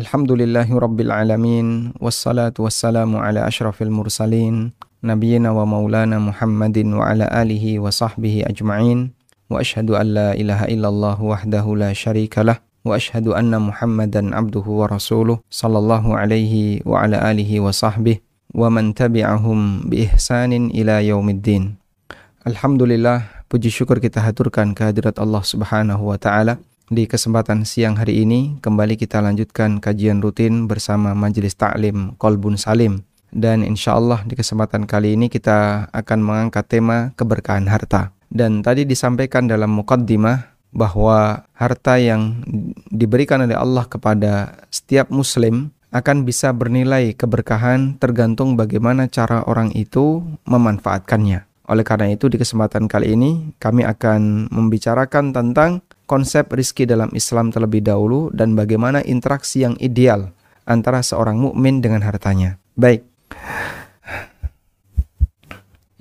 Alhamdulillahi Rabbil Alamin Wassalatu wassalamu ala ashrafil mursalin Nabiyina wa maulana Muhammadin wa ala alihi wa sahbihi ajma'in Wa ashadu an la ilaha illallah wahdahu la sharika lah Wa ashadu anna Muhammadan abduhu wa rasuluh Sallallahu alaihi wa ala alihi wa sahbihi Wa man tabi'ahum bi ihsanin ila yaumiddin Alhamdulillah, puji syukur kita haturkan kehadirat Allah subhanahu wa ta'ala di kesempatan siang hari ini kembali kita lanjutkan kajian rutin bersama Majelis Taklim Kolbun Salim dan insya Allah di kesempatan kali ini kita akan mengangkat tema keberkahan harta. Dan tadi disampaikan dalam mukaddimah bahwa harta yang diberikan oleh Allah kepada setiap muslim akan bisa bernilai keberkahan tergantung bagaimana cara orang itu memanfaatkannya. Oleh karena itu di kesempatan kali ini kami akan membicarakan tentang konsep rizki dalam Islam terlebih dahulu dan bagaimana interaksi yang ideal antara seorang mukmin dengan hartanya. Baik.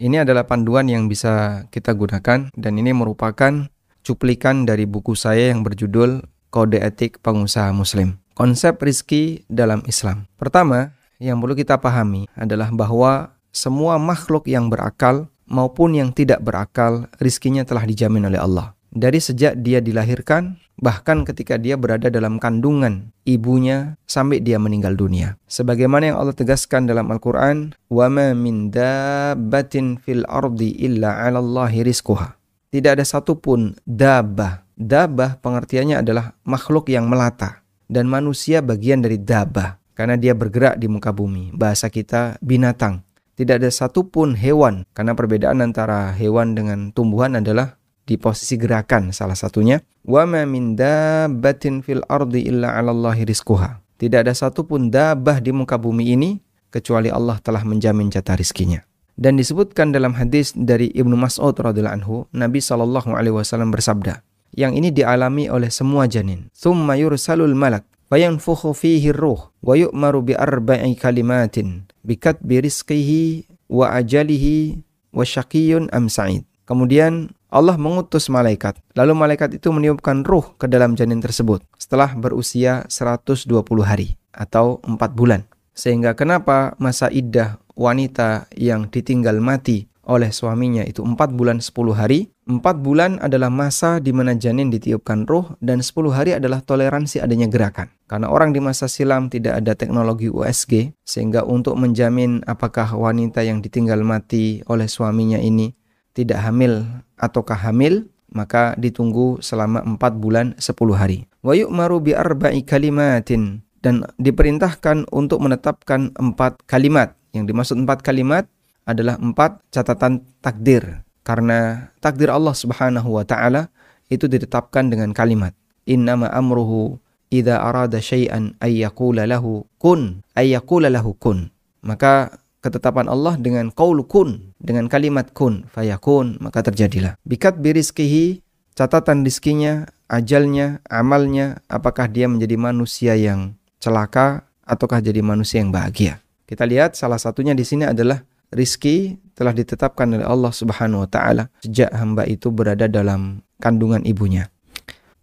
Ini adalah panduan yang bisa kita gunakan dan ini merupakan cuplikan dari buku saya yang berjudul Kode Etik Pengusaha Muslim. Konsep rizki dalam Islam. Pertama, yang perlu kita pahami adalah bahwa semua makhluk yang berakal maupun yang tidak berakal, rizkinya telah dijamin oleh Allah dari sejak dia dilahirkan, bahkan ketika dia berada dalam kandungan ibunya sampai dia meninggal dunia. Sebagaimana yang Allah tegaskan dalam Al-Quran, وَمَا مِن دَابَّةٍ فِي الْأَرْضِ إِلَّا عَلَى اللَّهِ رِزْقُهَا Tidak ada satupun dabah. Dabah pengertiannya adalah makhluk yang melata. Dan manusia bagian dari dabah. Karena dia bergerak di muka bumi. Bahasa kita binatang. Tidak ada satupun hewan. Karena perbedaan antara hewan dengan tumbuhan adalah di posisi gerakan salah satunya wa ma min dabbatin fil ardi illa 'ala Allahi rizquha. Tidak ada satupun dabah di muka bumi ini kecuali Allah telah menjamin jatah rizkinya. Dan disebutkan dalam hadis dari Ibnu Mas'ud radhiyallahu anhu, Nabi sallallahu alaihi wasallam bersabda, yang ini dialami oleh semua janin. Tsumma yursalul malak fayanfukhu fihi ruh wa yu'maru bi arba'i kalimatin bi katbi rizqihi wa ajalihi wa syaqiyyun am sa'id. Kemudian Allah mengutus malaikat. Lalu malaikat itu meniupkan ruh ke dalam janin tersebut setelah berusia 120 hari atau 4 bulan. Sehingga kenapa masa iddah wanita yang ditinggal mati oleh suaminya itu 4 bulan 10 hari. 4 bulan adalah masa di mana janin ditiupkan ruh dan 10 hari adalah toleransi adanya gerakan. Karena orang di masa silam tidak ada teknologi USG sehingga untuk menjamin apakah wanita yang ditinggal mati oleh suaminya ini tidak hamil ataukah hamil, maka ditunggu selama 4 bulan 10 hari. Wa yu'maru bi arba'i kalimatin dan diperintahkan untuk menetapkan empat kalimat. Yang dimaksud empat kalimat adalah empat catatan takdir. Karena takdir Allah Subhanahu wa taala itu ditetapkan dengan kalimat innama amruhu idza arada syai'an ay yaqula lahu kun ay yaqula lahu kun. Maka ketetapan Allah dengan qaul kun, dengan kalimat kun, fayakun, maka terjadilah. Bikat birizkihi, catatan rizkinya, ajalnya, amalnya, apakah dia menjadi manusia yang celaka ataukah jadi manusia yang bahagia. Kita lihat salah satunya di sini adalah rizki telah ditetapkan oleh Allah Subhanahu wa taala sejak hamba itu berada dalam kandungan ibunya.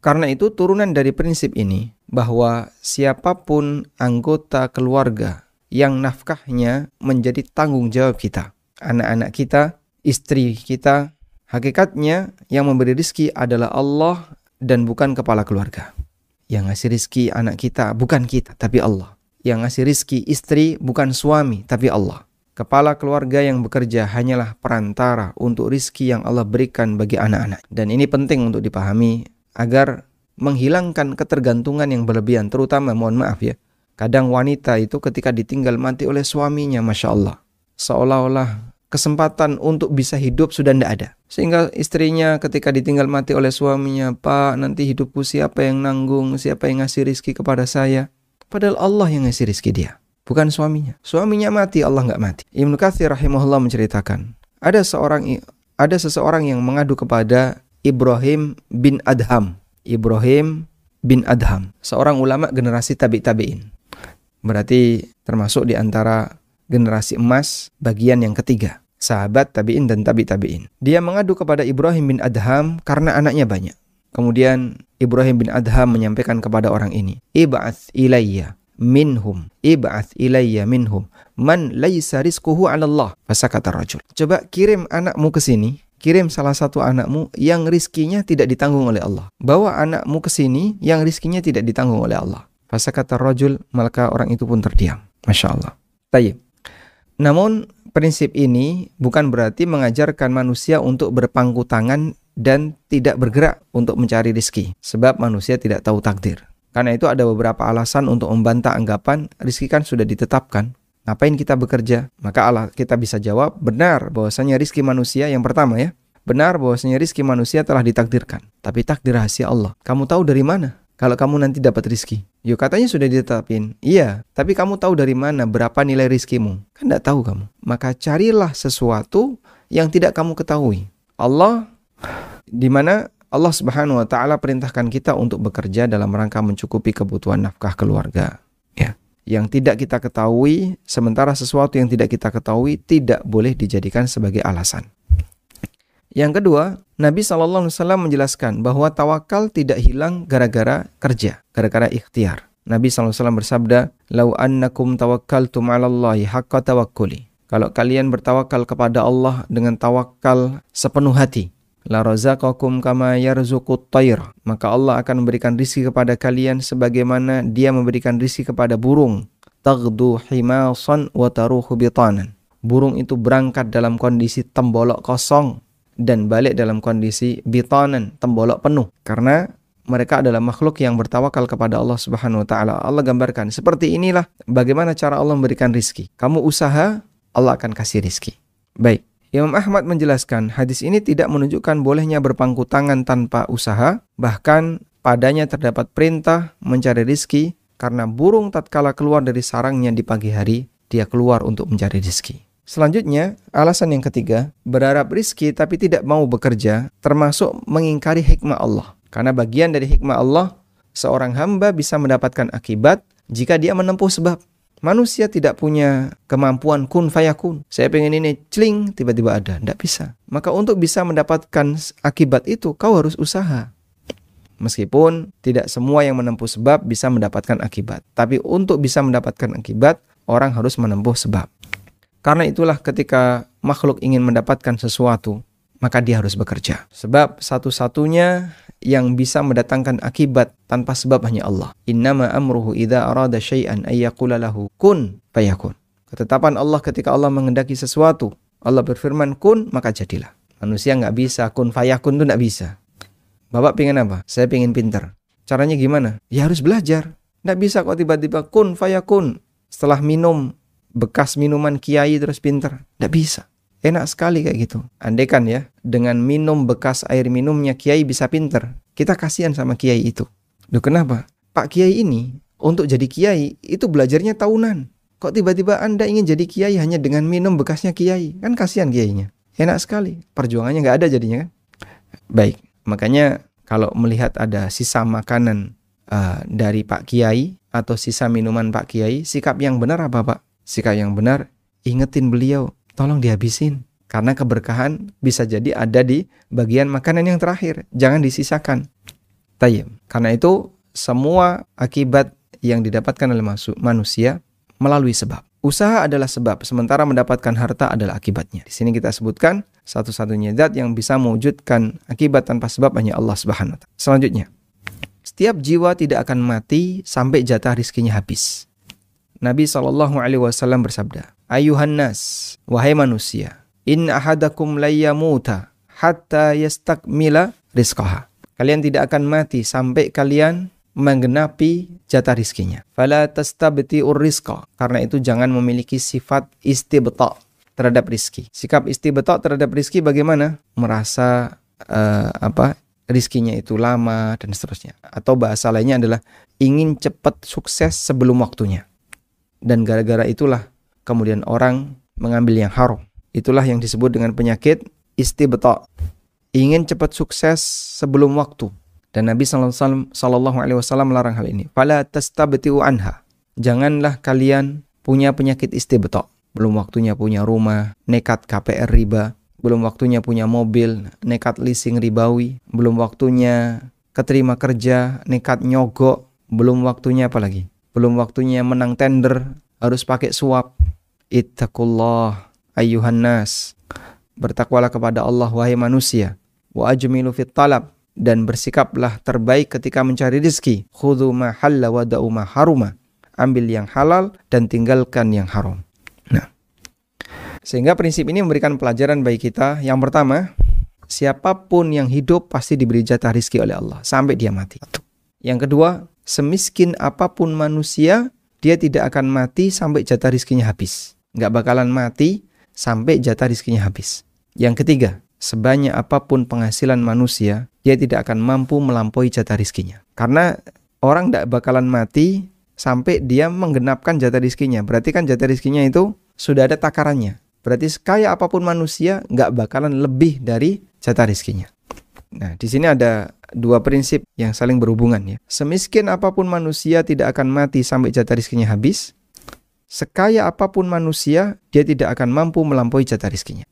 Karena itu turunan dari prinsip ini bahwa siapa pun anggota keluarga yang nafkahnya menjadi tanggung jawab kita. Anak-anak kita, istri kita, hakikatnya yang memberi rizki adalah Allah dan bukan kepala keluarga. Yang ngasih rizki anak kita bukan kita, tapi Allah. Yang ngasih rizki istri bukan suami, tapi Allah. Kepala keluarga yang bekerja hanyalah perantara untuk rizki yang Allah berikan bagi anak-anak. Dan ini penting untuk dipahami agar menghilangkan ketergantungan yang berlebihan, terutama mohon maaf ya, Kadang wanita itu ketika ditinggal mati oleh suaminya, Masya Allah. Seolah-olah kesempatan untuk bisa hidup sudah tidak ada. Sehingga istrinya ketika ditinggal mati oleh suaminya, Pak nanti hidupku siapa yang nanggung, siapa yang ngasih rizki kepada saya. Padahal Allah yang ngasih rizki dia, bukan suaminya. Suaminya mati, Allah nggak mati. Ibnu Katsir rahimahullah menceritakan, ada seorang ada seseorang yang mengadu kepada Ibrahim bin Adham. Ibrahim bin Adham, seorang ulama generasi tabi tabiin. Berarti termasuk di antara generasi emas bagian yang ketiga. Sahabat tabi'in dan tabi tabi'in. Dia mengadu kepada Ibrahim bin Adham karena anaknya banyak. Kemudian Ibrahim bin Adham menyampaikan kepada orang ini, Ib'ath ilayya minhum ib'ath ilayya minhum man laisa rizquhu 'ala Allah fasakata rajul coba kirim anakmu ke sini kirim salah satu anakmu yang rizkinya tidak ditanggung oleh Allah bawa anakmu ke sini yang rizkinya tidak ditanggung oleh Allah fasakata rajul maka orang itu pun terdiam Masya Allah Tayyip namun prinsip ini bukan berarti mengajarkan manusia untuk berpangku tangan dan tidak bergerak untuk mencari rizki sebab manusia tidak tahu takdir karena itu ada beberapa alasan untuk membantah anggapan rizki kan sudah ditetapkan. Ngapain kita bekerja? Maka Allah kita bisa jawab benar bahwasanya rizki manusia yang pertama ya. Benar bahwasanya rizki manusia telah ditakdirkan. Tapi takdir rahasia Allah. Kamu tahu dari mana? Kalau kamu nanti dapat rizki. Yuk katanya sudah ditetapin. Iya, tapi kamu tahu dari mana berapa nilai rizkimu? Kan tidak tahu kamu. Maka carilah sesuatu yang tidak kamu ketahui. Allah di mana Allah Subhanahu wa taala perintahkan kita untuk bekerja dalam rangka mencukupi kebutuhan nafkah keluarga, ya. Yang tidak kita ketahui, sementara sesuatu yang tidak kita ketahui tidak boleh dijadikan sebagai alasan. Yang kedua, Nabi Shallallahu Alaihi Wasallam menjelaskan bahwa tawakal tidak hilang gara-gara kerja, gara-gara ikhtiar. Nabi SAW bersabda, "Lau annakum tawakkaltum 'ala Allahi haqqa tawakkuli." Kalau kalian bertawakal kepada Allah dengan tawakal sepenuh hati, la razaqakum kama yarzuqut tayr maka Allah akan memberikan rizki kepada kalian sebagaimana dia memberikan rizki kepada burung taghdu himasan wa taruhu bitanan burung itu berangkat dalam kondisi tembolok kosong dan balik dalam kondisi bitanan tembolok penuh karena mereka adalah makhluk yang bertawakal kepada Allah Subhanahu wa taala. Allah gambarkan seperti inilah bagaimana cara Allah memberikan rizki. Kamu usaha, Allah akan kasih rizki. Baik. Imam Ahmad menjelaskan, hadis ini tidak menunjukkan bolehnya berpangku tangan tanpa usaha, bahkan padanya terdapat perintah mencari rizki karena burung tatkala keluar dari sarangnya di pagi hari, dia keluar untuk mencari rizki. Selanjutnya, alasan yang ketiga, berharap rizki tapi tidak mau bekerja, termasuk mengingkari hikmah Allah. Karena bagian dari hikmah Allah, seorang hamba bisa mendapatkan akibat jika dia menempuh sebab. Manusia tidak punya kemampuan kun fayakun. Saya pengen ini celing tiba-tiba ada. Tidak bisa. Maka untuk bisa mendapatkan akibat itu kau harus usaha. Meskipun tidak semua yang menempuh sebab bisa mendapatkan akibat. Tapi untuk bisa mendapatkan akibat, orang harus menempuh sebab. Karena itulah ketika makhluk ingin mendapatkan sesuatu, maka dia harus bekerja. Sebab satu-satunya yang bisa mendatangkan akibat tanpa sebab hanya Allah. Innama amruhu idza arada syai'an ay lahu kun fayakun. Ketetapan Allah ketika Allah mengendaki sesuatu, Allah berfirman kun maka jadilah. Manusia nggak bisa kun fayakun itu nggak bisa. Bapak pengen apa? Saya pengen pinter. Caranya gimana? Ya harus belajar. Nggak bisa kok tiba-tiba kun fayakun. Setelah minum bekas minuman kiai terus pinter. Nggak bisa. Enak sekali kayak gitu. Andai kan ya, dengan minum bekas air minumnya kiai bisa pinter. Kita kasihan sama kiai itu. Duh kenapa? Pak kiai ini untuk jadi kiai itu belajarnya tahunan. Kok tiba-tiba Anda ingin jadi kiai hanya dengan minum bekasnya kiai? Kan kasihan kiainya. Enak sekali. Perjuangannya nggak ada jadinya kan? Baik. Makanya kalau melihat ada sisa makanan uh, dari Pak Kiai atau sisa minuman Pak Kiai, sikap yang benar apa Pak? Sikap yang benar, ingetin beliau tolong dihabisin. Karena keberkahan bisa jadi ada di bagian makanan yang terakhir. Jangan disisakan. Tayyib. Karena itu semua akibat yang didapatkan oleh manusia melalui sebab. Usaha adalah sebab, sementara mendapatkan harta adalah akibatnya. Di sini kita sebutkan satu-satunya zat yang bisa mewujudkan akibat tanpa sebab hanya Allah Subhanahu wa. Selanjutnya, setiap jiwa tidak akan mati sampai jatah rizkinya habis. Nabi Shallallahu alaihi wasallam bersabda, Ayuhan nas, wahai manusia, in ahadakum layyamuta hatta yastakmila rizqaha. Kalian tidak akan mati sampai kalian menggenapi jatah rizkinya. Fala tastabti'ur rizqa. Karena itu jangan memiliki sifat istibta' terhadap rizki. Sikap istibta' terhadap rizki bagaimana? Merasa uh, apa rizkinya itu lama dan seterusnya. Atau bahasa lainnya adalah ingin cepat sukses sebelum waktunya. Dan gara-gara itulah kemudian orang mengambil yang haram. Itulah yang disebut dengan penyakit istibta. Ingin cepat sukses sebelum waktu. Dan Nabi Shallallahu Alaihi Wasallam melarang hal ini. Fala tastabtiu anha. Janganlah kalian punya penyakit istibta. Belum waktunya punya rumah, nekat KPR riba, belum waktunya punya mobil, nekat leasing ribawi, belum waktunya keterima kerja, nekat nyogok, belum waktunya apa lagi? Belum waktunya menang tender, harus pakai suap. Ittaqullah ayyuhan nas. Bertakwalah kepada Allah wahai manusia. Wa ajmilu fit talab dan bersikaplah terbaik ketika mencari rezeki. Khudhu ma halla wa da'u ma haruma. Ambil yang halal dan tinggalkan yang haram. Nah. Sehingga prinsip ini memberikan pelajaran bagi kita. Yang pertama, siapa pun yang hidup pasti diberi jatah rizki oleh Allah sampai dia mati. Yang kedua, semiskin apa pun manusia, dia tidak akan mati sampai jatah rizkinya habis. Nggak bakalan mati sampai jatah rizkinya habis. Yang ketiga, sebanyak apa pun penghasilan manusia, dia tidak akan mampu melampaui jatah rizkinya. Karena orang tidak bakalan mati sampai dia menggenapkan jatah rizkinya. Berarti kan jatah rizkinya itu sudah ada takarannya. Berarti sekaya apa pun manusia nggak bakalan lebih dari jatah rizkinya. Nah, di sini ada dua prinsip yang saling berhubungan ya. Semiskin apa pun manusia tidak akan mati sampai jatah rizkinya habis. Sekaya apa pun manusia, dia tidak akan mampu melampaui jatah rizkinya.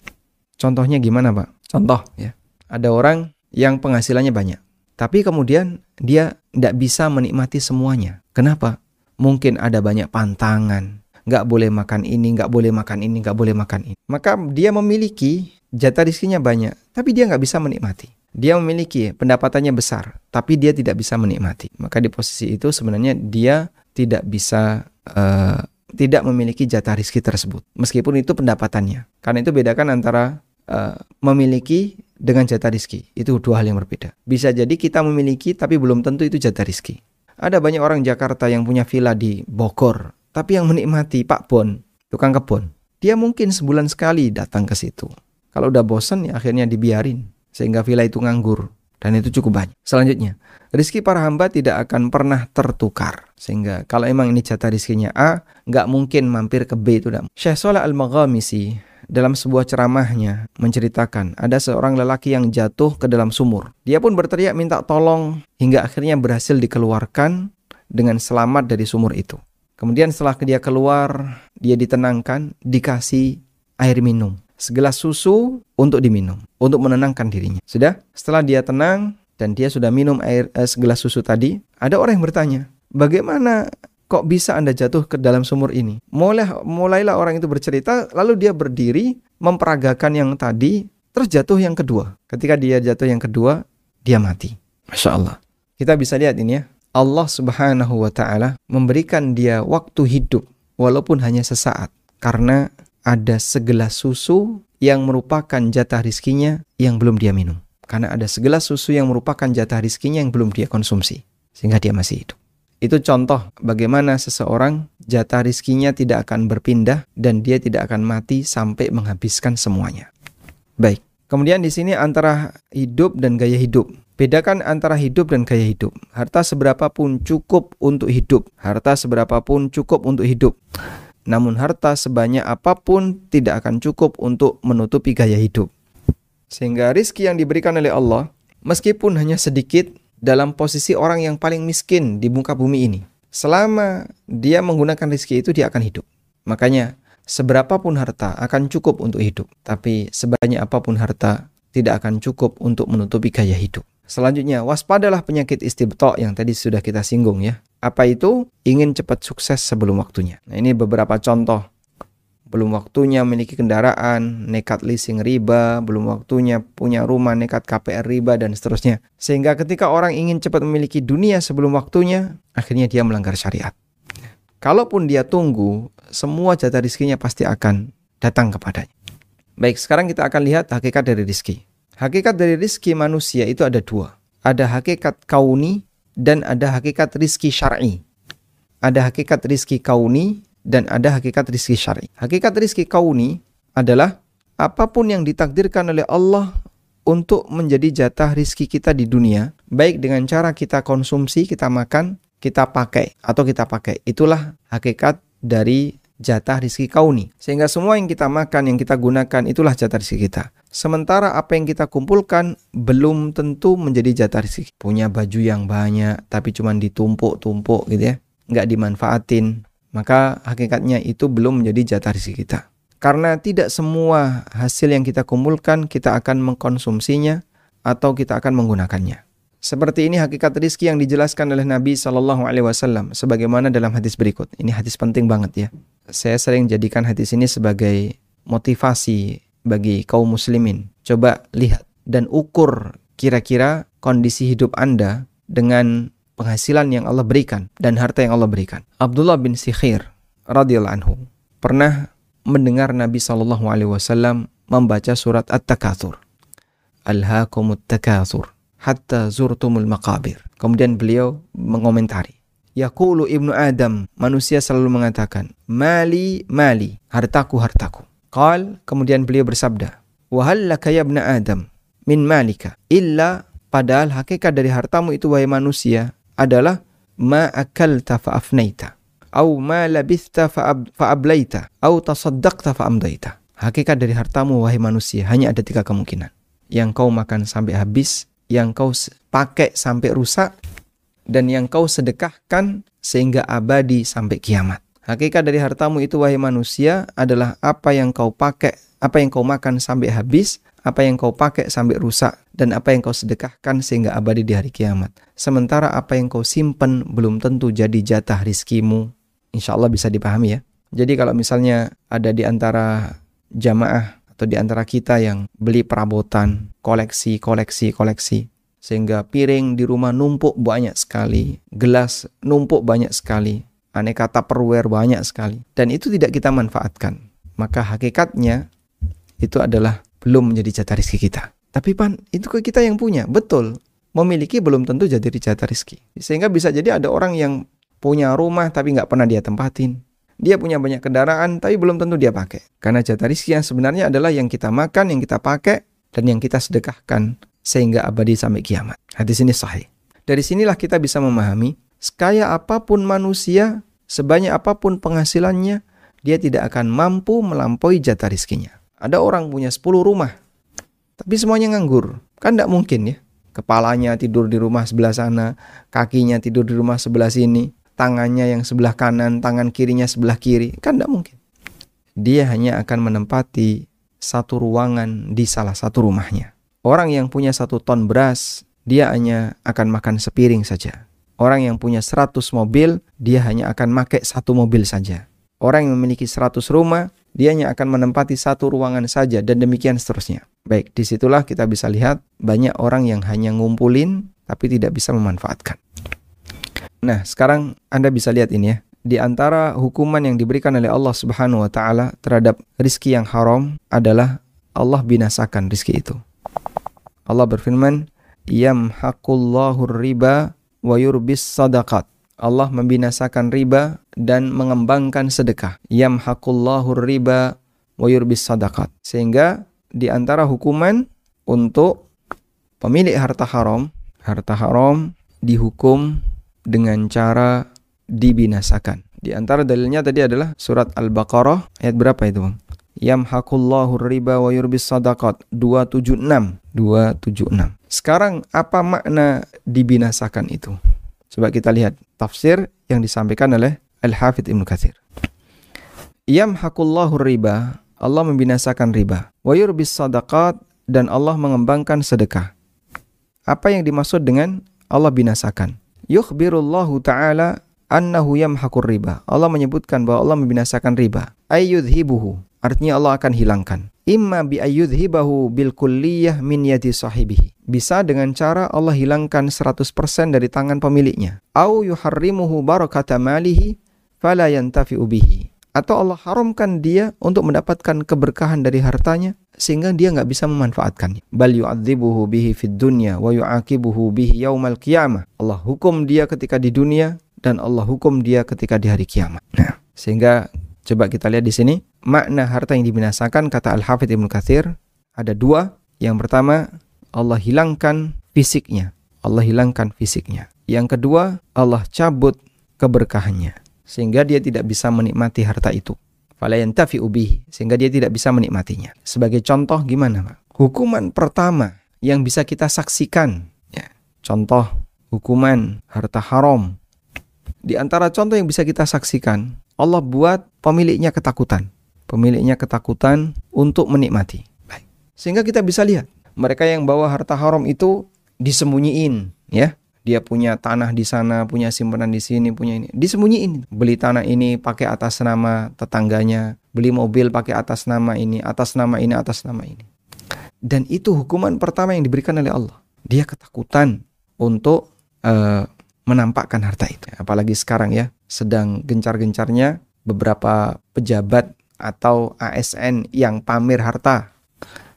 Contohnya gimana, Pak? Contoh ya. Ada orang yang penghasilannya banyak, tapi kemudian dia tidak bisa menikmati semuanya. Kenapa? Mungkin ada banyak pantangan, nggak boleh makan ini, nggak boleh makan ini, nggak boleh makan ini. Maka dia memiliki jatah rizkinya banyak, tapi dia nggak bisa menikmati. Dia memiliki pendapatannya besar, tapi dia tidak bisa menikmati. Maka di posisi itu sebenarnya dia tidak bisa uh, tidak memiliki jatah rizki tersebut, meskipun itu pendapatannya. Karena itu bedakan antara uh, memiliki dengan jatah rizki. Itu dua hal yang berbeda. Bisa jadi kita memiliki tapi belum tentu itu jatah rizki. Ada banyak orang Jakarta yang punya villa di Bogor, tapi yang menikmati Pak Bon, tukang kebun. Dia mungkin sebulan sekali datang ke situ. Kalau udah bosan ya akhirnya dibiarin sehingga villa itu nganggur dan itu cukup banyak. Selanjutnya, rizki para hamba tidak akan pernah tertukar. Sehingga kalau emang ini jatah rizkinya A, nggak mungkin mampir ke B itu. Syekh Soleh Al-Maghamisi dalam sebuah ceramahnya menceritakan ada seorang lelaki yang jatuh ke dalam sumur. Dia pun berteriak minta tolong hingga akhirnya berhasil dikeluarkan dengan selamat dari sumur itu. Kemudian setelah dia keluar, dia ditenangkan, dikasih air minum. Segelas susu untuk diminum, untuk menenangkan dirinya. Sudah? Setelah dia tenang dan dia sudah minum air eh, segelas susu tadi, ada orang yang bertanya, bagaimana kok bisa Anda jatuh ke dalam sumur ini? Mulai, mulailah orang itu bercerita, lalu dia berdiri, memperagakan yang tadi, terus jatuh yang kedua. Ketika dia jatuh yang kedua, dia mati. Masya Allah. Kita bisa lihat ini ya. Allah subhanahu wa ta'ala memberikan dia waktu hidup, walaupun hanya sesaat. Karena ada segelas susu yang merupakan jatah rizkinya yang belum dia minum. Karena ada segelas susu yang merupakan jatah rizkinya yang belum dia konsumsi. Sehingga dia masih hidup. Itu contoh bagaimana seseorang jatah rizkinya tidak akan berpindah dan dia tidak akan mati sampai menghabiskan semuanya. Baik, kemudian di sini antara hidup dan gaya hidup. Bedakan antara hidup dan gaya hidup. Harta seberapa pun cukup untuk hidup. Harta seberapa pun cukup untuk hidup. Namun harta sebanyak apa pun tidak akan cukup untuk menutupi gaya hidup. Sehingga rizki yang diberikan oleh Allah, meskipun hanya sedikit, dalam posisi orang yang paling miskin di muka bumi ini. Selama dia menggunakan rezeki itu dia akan hidup. Makanya seberapapun harta akan cukup untuk hidup, tapi sebanyak apa pun harta tidak akan cukup untuk menutupi gaya hidup. Selanjutnya, waspadalah penyakit istibto yang tadi sudah kita singgung ya. Apa itu? Ingin cepat sukses sebelum waktunya. Nah, ini beberapa contoh belum waktunya memiliki kendaraan, nekat leasing riba, belum waktunya punya rumah, nekat KPR riba, dan seterusnya. Sehingga ketika orang ingin cepat memiliki dunia sebelum waktunya, akhirnya dia melanggar syariat. Kalaupun dia tunggu, semua jatah rizkinya pasti akan datang kepadanya. Baik, sekarang kita akan lihat hakikat dari rizki. Hakikat dari rizki manusia itu ada dua. Ada hakikat kauni dan ada hakikat rizki syar'i. Ada hakikat rizki kauni dan ada hakikat rizki syari. Hakikat rizki kauni adalah apa pun yang ditakdirkan oleh Allah untuk menjadi jatah rizki kita di dunia, baik dengan cara kita konsumsi, kita makan, kita pakai, atau kita pakai. Itulah hakikat dari jatah rizki kauni. Sehingga semua yang kita makan, yang kita gunakan, itulah jatah rizki kita. Sementara apa yang kita kumpulkan belum tentu menjadi jatah rizki. Punya baju yang banyak, tapi cuma ditumpuk-tumpuk gitu ya. Nggak dimanfaatin, maka hakikatnya itu belum menjadi jatah rezeki kita. Karena tidak semua hasil yang kita kumpulkan kita akan mengkonsumsinya atau kita akan menggunakannya. Seperti ini hakikat rizki yang dijelaskan oleh Nabi Shallallahu Alaihi Wasallam sebagaimana dalam hadis berikut. Ini hadis penting banget ya. Saya sering jadikan hadis ini sebagai motivasi bagi kaum muslimin. Coba lihat dan ukur kira-kira kondisi hidup Anda dengan penghasilan yang Allah berikan dan harta yang Allah berikan. Abdullah bin Sikhir radhiyallahu anhu pernah mendengar Nabi Shallallahu alaihi wasallam membaca surat At-Takatsur. Alhaakumut takatsur hatta zurtumul maqabir. Kemudian beliau mengomentari. Yaqulu ibnu Adam, manusia selalu mengatakan, mali mali, hartaku hartaku. Qal, kemudian beliau bersabda, wahal laka ya ibnu Adam min malika illa padahal hakikat dari hartamu itu wahai manusia adalah ma akalta fa afnaita au ma labithta fa ablaita au tasaddaqta fa amdaita. Hakikat dari hartamu wahai manusia hanya ada tiga kemungkinan. Yang kau makan sampai habis, yang kau pakai sampai rusak, dan yang kau sedekahkan sehingga abadi sampai kiamat. Hakikat dari hartamu itu wahai manusia adalah apa yang kau pakai, apa yang kau makan sampai habis, apa yang kau pakai sampai rusak, dan apa yang kau sedekahkan sehingga abadi di hari kiamat. Sementara apa yang kau simpan belum tentu jadi jatah rizkimu. Insya Allah bisa dipahami ya. Jadi kalau misalnya ada di antara jamaah atau di antara kita yang beli perabotan, koleksi, koleksi, koleksi, sehingga piring di rumah numpuk banyak sekali, gelas numpuk banyak sekali, aneka tupperware banyak sekali, dan itu tidak kita manfaatkan. Maka hakikatnya itu adalah belum menjadi jatah rezeki kita. Tapi pan, itu ke kita yang punya, betul. Memiliki belum tentu jadi jatah rezeki. Sehingga bisa jadi ada orang yang punya rumah tapi nggak pernah dia tempatin dia punya banyak kendaraan, tapi belum tentu dia pakai. Karena jatah rizki yang sebenarnya adalah yang kita makan, yang kita pakai, dan yang kita sedekahkan sehingga abadi sampai kiamat. Hadis ini sahih. Dari sinilah kita bisa memahami, sekaya apa pun manusia, sebanyak apa pun penghasilannya, dia tidak akan mampu melampaui jatah rizkinya. Ada orang punya 10 rumah, tapi semuanya nganggur. Kan tidak mungkin ya. Kepalanya tidur di rumah sebelah sana, kakinya tidur di rumah sebelah sini, tangannya yang sebelah kanan, tangan kirinya sebelah kiri. Kan tidak mungkin. Dia hanya akan menempati satu ruangan di salah satu rumahnya. Orang yang punya satu ton beras, dia hanya akan makan sepiring saja. Orang yang punya 100 mobil, dia hanya akan pakai satu mobil saja. Orang yang memiliki 100 rumah, dia hanya akan menempati satu ruangan saja dan demikian seterusnya. Baik, di situlah kita bisa lihat banyak orang yang hanya ngumpulin tapi tidak bisa memanfaatkan. Nah, sekarang Anda bisa lihat ini ya. Di antara hukuman yang diberikan oleh Allah Subhanahu wa taala terhadap rizki yang haram adalah Allah binasakan rizki itu. Allah berfirman, "Yamhaqullahu riba wa yurbis sadaqat." Allah membinasakan riba dan mengembangkan sedekah. Yamhaqullahu riba wa yurbis sadaqat. Sehingga di antara hukuman untuk pemilik harta haram, harta haram dihukum dengan cara dibinasakan. Di antara dalilnya tadi adalah surat Al-Baqarah ayat berapa itu, Bang? Yamhaqullahu riba wa yurbis sadaqat 276 276. Sekarang apa makna dibinasakan itu? Coba kita lihat tafsir yang disampaikan oleh Al-Hafidh Ibnu Katsir. Yamhaqullahu riba, Allah membinasakan riba. Wa yurbis sadaqat dan Allah mengembangkan sedekah. Apa yang dimaksud dengan Allah binasakan? yukhbirullahu ta'ala annahu yamhakur riba. Allah menyebutkan bahwa Allah membinasakan riba. Ayyudhibuhu. Artinya Allah akan hilangkan. Imma bi ayyudhibahu bil kulliyah min yadi sahibihi. Bisa dengan cara Allah hilangkan 100% dari tangan pemiliknya. Au yuharrimuhu barakata malihi fala yantafi'u bihi. Atau Allah haramkan dia untuk mendapatkan keberkahan dari hartanya sehingga dia nggak bisa memanfaatkannya. Bal yu'adzibuhu bihi fid dunya wa yu'aqibuhu bihi yaumal qiyamah. Allah hukum dia ketika di dunia dan Allah hukum dia ketika di hari kiamat. Nah, sehingga coba kita lihat di sini makna harta yang dibinasakan kata Al-Hafidz Ibnu Katsir ada dua. Yang pertama, Allah hilangkan fisiknya. Allah hilangkan fisiknya. Yang kedua, Allah cabut keberkahannya sehingga dia tidak bisa menikmati harta itu fala yantafi'u sehingga dia tidak bisa menikmatinya. Sebagai contoh gimana, Pak? Hukuman pertama yang bisa kita saksikan ya. Contoh hukuman harta haram. Di antara contoh yang bisa kita saksikan, Allah buat pemiliknya ketakutan. Pemiliknya ketakutan untuk menikmati. Baik. Sehingga kita bisa lihat, mereka yang bawa harta haram itu disembunyiin ya. Dia punya tanah di sana, punya simpanan di sini, punya ini. Disembunyiin. Beli tanah ini pakai atas nama tetangganya, beli mobil pakai atas nama ini, atas nama ini, atas nama ini. Dan itu hukuman pertama yang diberikan oleh Allah. Dia ketakutan untuk uh, menampakkan harta itu. Apalagi sekarang ya, sedang gencar-gencarnya beberapa pejabat atau ASN yang pamer harta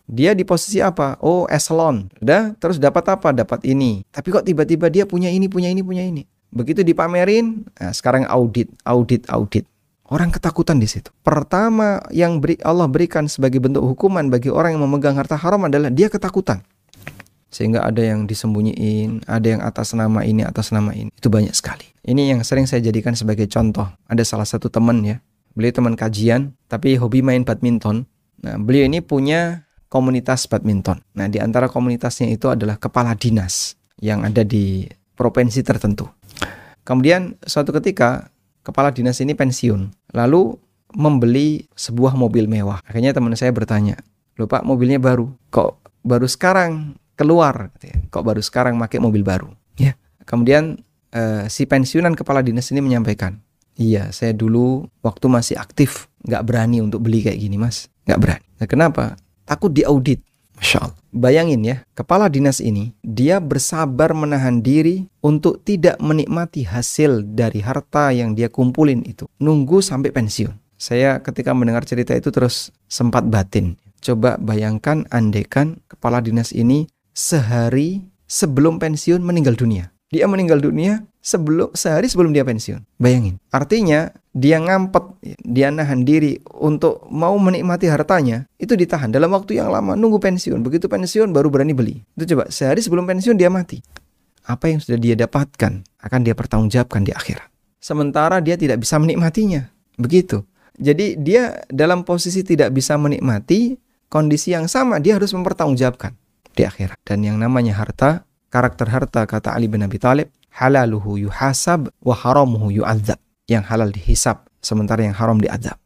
dia di posisi apa? Oh, eselon. Udah, terus dapat apa? Dapat ini. Tapi kok tiba-tiba dia punya ini, punya ini, punya ini. Begitu dipamerin, nah sekarang audit, audit, audit. Orang ketakutan di situ. Pertama yang beri, Allah berikan sebagai bentuk hukuman bagi orang yang memegang harta haram adalah dia ketakutan. Sehingga ada yang disembunyiin, ada yang atas nama ini, atas nama ini. Itu banyak sekali. Ini yang sering saya jadikan sebagai contoh. Ada salah satu teman ya, beliau teman kajian, tapi hobi main badminton. Nah, beliau ini punya komunitas badminton. Nah, di antara komunitasnya itu adalah kepala dinas yang ada di provinsi tertentu. Kemudian suatu ketika kepala dinas ini pensiun, lalu membeli sebuah mobil mewah. Akhirnya teman saya bertanya, "Loh Pak, mobilnya baru. Kok baru sekarang keluar? Kok baru sekarang pakai mobil baru?" Ya. Kemudian eh, si pensiunan kepala dinas ini menyampaikan, "Iya, saya dulu waktu masih aktif nggak berani untuk beli kayak gini, Mas. Nggak berani. Nah, kenapa? takut diaudit. Masya Allah. Bayangin ya, kepala dinas ini, dia bersabar menahan diri untuk tidak menikmati hasil dari harta yang dia kumpulin itu. Nunggu sampai pensiun. Saya ketika mendengar cerita itu terus sempat batin. Coba bayangkan andekan kepala dinas ini sehari sebelum pensiun meninggal dunia. Dia meninggal dunia sebelum sehari sebelum dia pensiun. Bayangin. Artinya dia ngampet, dia nahan diri untuk mau menikmati hartanya, itu ditahan dalam waktu yang lama, nunggu pensiun. Begitu pensiun baru berani beli. Itu coba sehari sebelum pensiun dia mati. Apa yang sudah dia dapatkan akan dia pertanggungjawabkan di akhirat. Sementara dia tidak bisa menikmatinya. Begitu. Jadi dia dalam posisi tidak bisa menikmati kondisi yang sama, dia harus mempertanggungjawabkan di akhirat. Dan yang namanya harta karakter harta kata Ali bin Abi Thalib halaluhu yuhasab wa haramuhu yu'adzab. Yang halal dihisab sementara yang haram diadzab.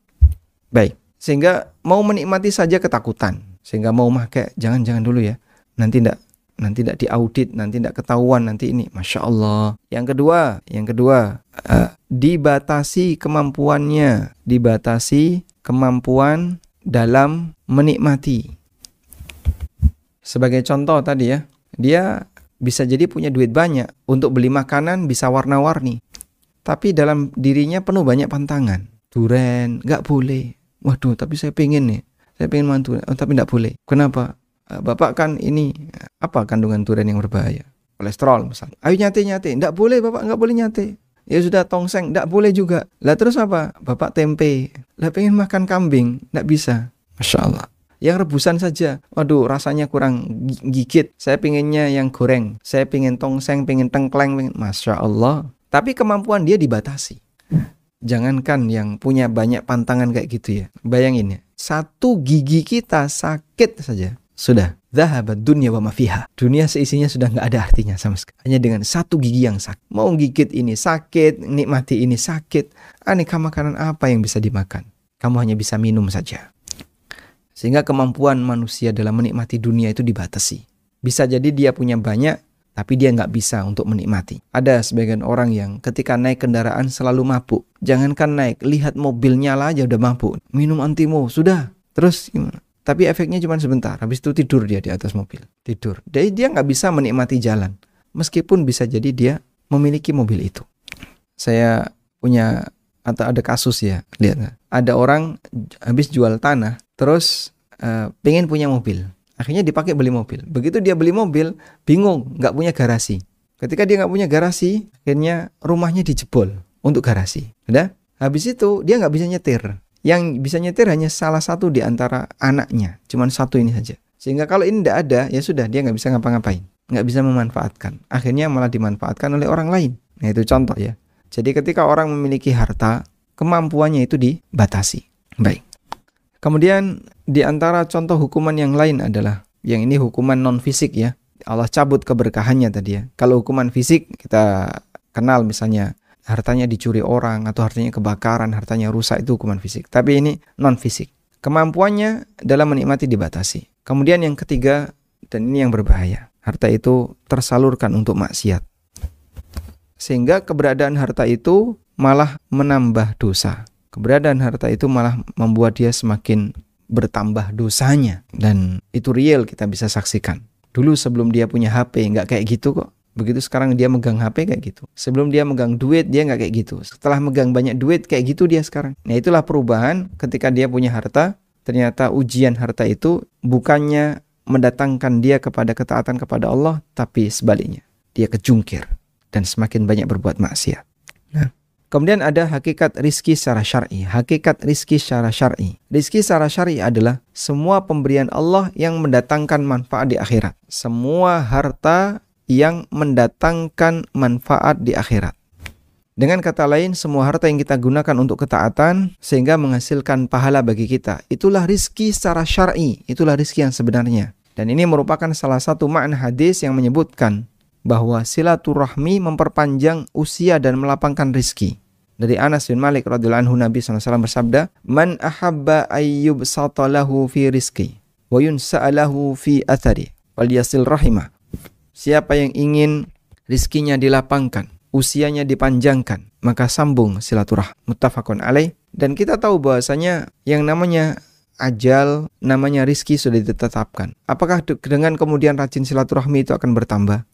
Baik sehingga mau menikmati saja ketakutan. Sehingga mau make jangan-jangan dulu ya. Nanti ndak nanti tidak diaudit nanti tidak ketahuan nanti ini. Masya Allah. Yang kedua yang kedua uh, dibatasi kemampuannya. Dibatasi kemampuan dalam menikmati. Sebagai contoh tadi ya dia bisa jadi punya duit banyak untuk beli makanan bisa warna-warni. Tapi dalam dirinya penuh banyak pantangan. Duren, nggak boleh. Waduh, tapi saya pengen nih. Saya pengen mantu, oh, tapi nggak boleh. Kenapa? Eh, Bapak kan ini, apa kandungan duren yang berbahaya? Kolesterol misalnya. Ayo nyate-nyate. Nggak boleh, Bapak nggak boleh nyate. Ya sudah tongseng, nggak boleh juga. Lah terus apa? Bapak tempe. Lah pengen makan kambing, nggak bisa. Masya Allah. Yang rebusan saja, waduh rasanya kurang gigit. Saya pinginnya yang goreng. Saya pingin tongseng, pingin tengkleng, pingin... Masya Allah. Tapi kemampuan dia dibatasi. Jangankan yang punya banyak pantangan kayak gitu ya. Bayangin ya, satu gigi kita sakit saja. Sudah, zahabat dunia wa mafiha. Dunia seisinya sudah nggak ada artinya sama sekali. Hanya dengan satu gigi yang sakit. Mau gigit ini sakit, nikmati ini sakit. Aneka makanan apa yang bisa dimakan? Kamu hanya bisa minum saja. Sehingga kemampuan manusia dalam menikmati dunia itu dibatasi. Bisa jadi dia punya banyak, tapi dia nggak bisa untuk menikmati. Ada sebagian orang yang ketika naik kendaraan selalu mabuk. Jangankan naik, lihat mobil nyala aja udah mabuk. Minum antimo, sudah. Terus gimana? Tapi efeknya cuma sebentar, habis itu tidur dia di atas mobil. Tidur. Jadi dia nggak bisa menikmati jalan. Meskipun bisa jadi dia memiliki mobil itu. Saya punya atau ada kasus ya, lihat. Ada orang habis jual tanah, terus uh, pengen punya mobil. Akhirnya dipakai beli mobil. Begitu dia beli mobil, bingung, nggak punya garasi. Ketika dia nggak punya garasi, akhirnya rumahnya dijebol untuk garasi. Udah? Habis itu dia nggak bisa nyetir. Yang bisa nyetir hanya salah satu di antara anaknya. Cuman satu ini saja. Sehingga kalau ini tidak ada, ya sudah dia nggak bisa ngapa-ngapain. Nggak bisa memanfaatkan. Akhirnya malah dimanfaatkan oleh orang lain. Nah itu contoh ya. Jadi ketika orang memiliki harta, kemampuannya itu dibatasi. Baik. Kemudian di antara contoh hukuman yang lain adalah yang ini hukuman non fisik ya. Allah cabut keberkahannya tadi ya. Kalau hukuman fisik kita kenal misalnya hartanya dicuri orang atau hartanya kebakaran, hartanya rusak itu hukuman fisik. Tapi ini non fisik. Kemampuannya dalam menikmati dibatasi. Kemudian yang ketiga dan ini yang berbahaya. harta itu tersalurkan untuk maksiat. Sehingga keberadaan harta itu malah menambah dosa. Keberadaan harta itu malah membuat dia semakin bertambah dosanya. Dan itu real kita bisa saksikan. Dulu sebelum dia punya HP nggak kayak gitu kok. Begitu sekarang dia megang HP kayak gitu. Sebelum dia megang duit dia nggak kayak gitu. Setelah megang banyak duit kayak gitu dia sekarang. Nah itulah perubahan ketika dia punya harta. Ternyata ujian harta itu bukannya mendatangkan dia kepada ketaatan kepada Allah, tapi sebaliknya. Dia kejungkir dan semakin banyak berbuat maksiat. Nah, kemudian ada hakikat rizki secara syar'i. Hakikat rizki secara syar'i. Rizki secara syar'i adalah semua pemberian Allah yang mendatangkan manfaat di akhirat. Semua harta yang mendatangkan manfaat di akhirat. Dengan kata lain, semua harta yang kita gunakan untuk ketaatan sehingga menghasilkan pahala bagi kita. Itulah rizki secara syar'i, itulah rizki yang sebenarnya. Dan ini merupakan salah satu makna hadis yang menyebutkan bahwa silaturahmi memperpanjang usia dan melapangkan rizki. Dari Anas bin Malik radhiyallahu anhu Nabi SAW bersabda, "Man ahabba ayyub satalahu fi rizki wa yunsa'alahu fi athari wal yasil rahimah." Siapa yang ingin rizkinya dilapangkan, usianya dipanjangkan, maka sambung silaturah muttafaqun alaih. Dan kita tahu bahwasanya yang namanya ajal, namanya rizki sudah ditetapkan. Apakah dengan kemudian rajin silaturahmi itu akan bertambah?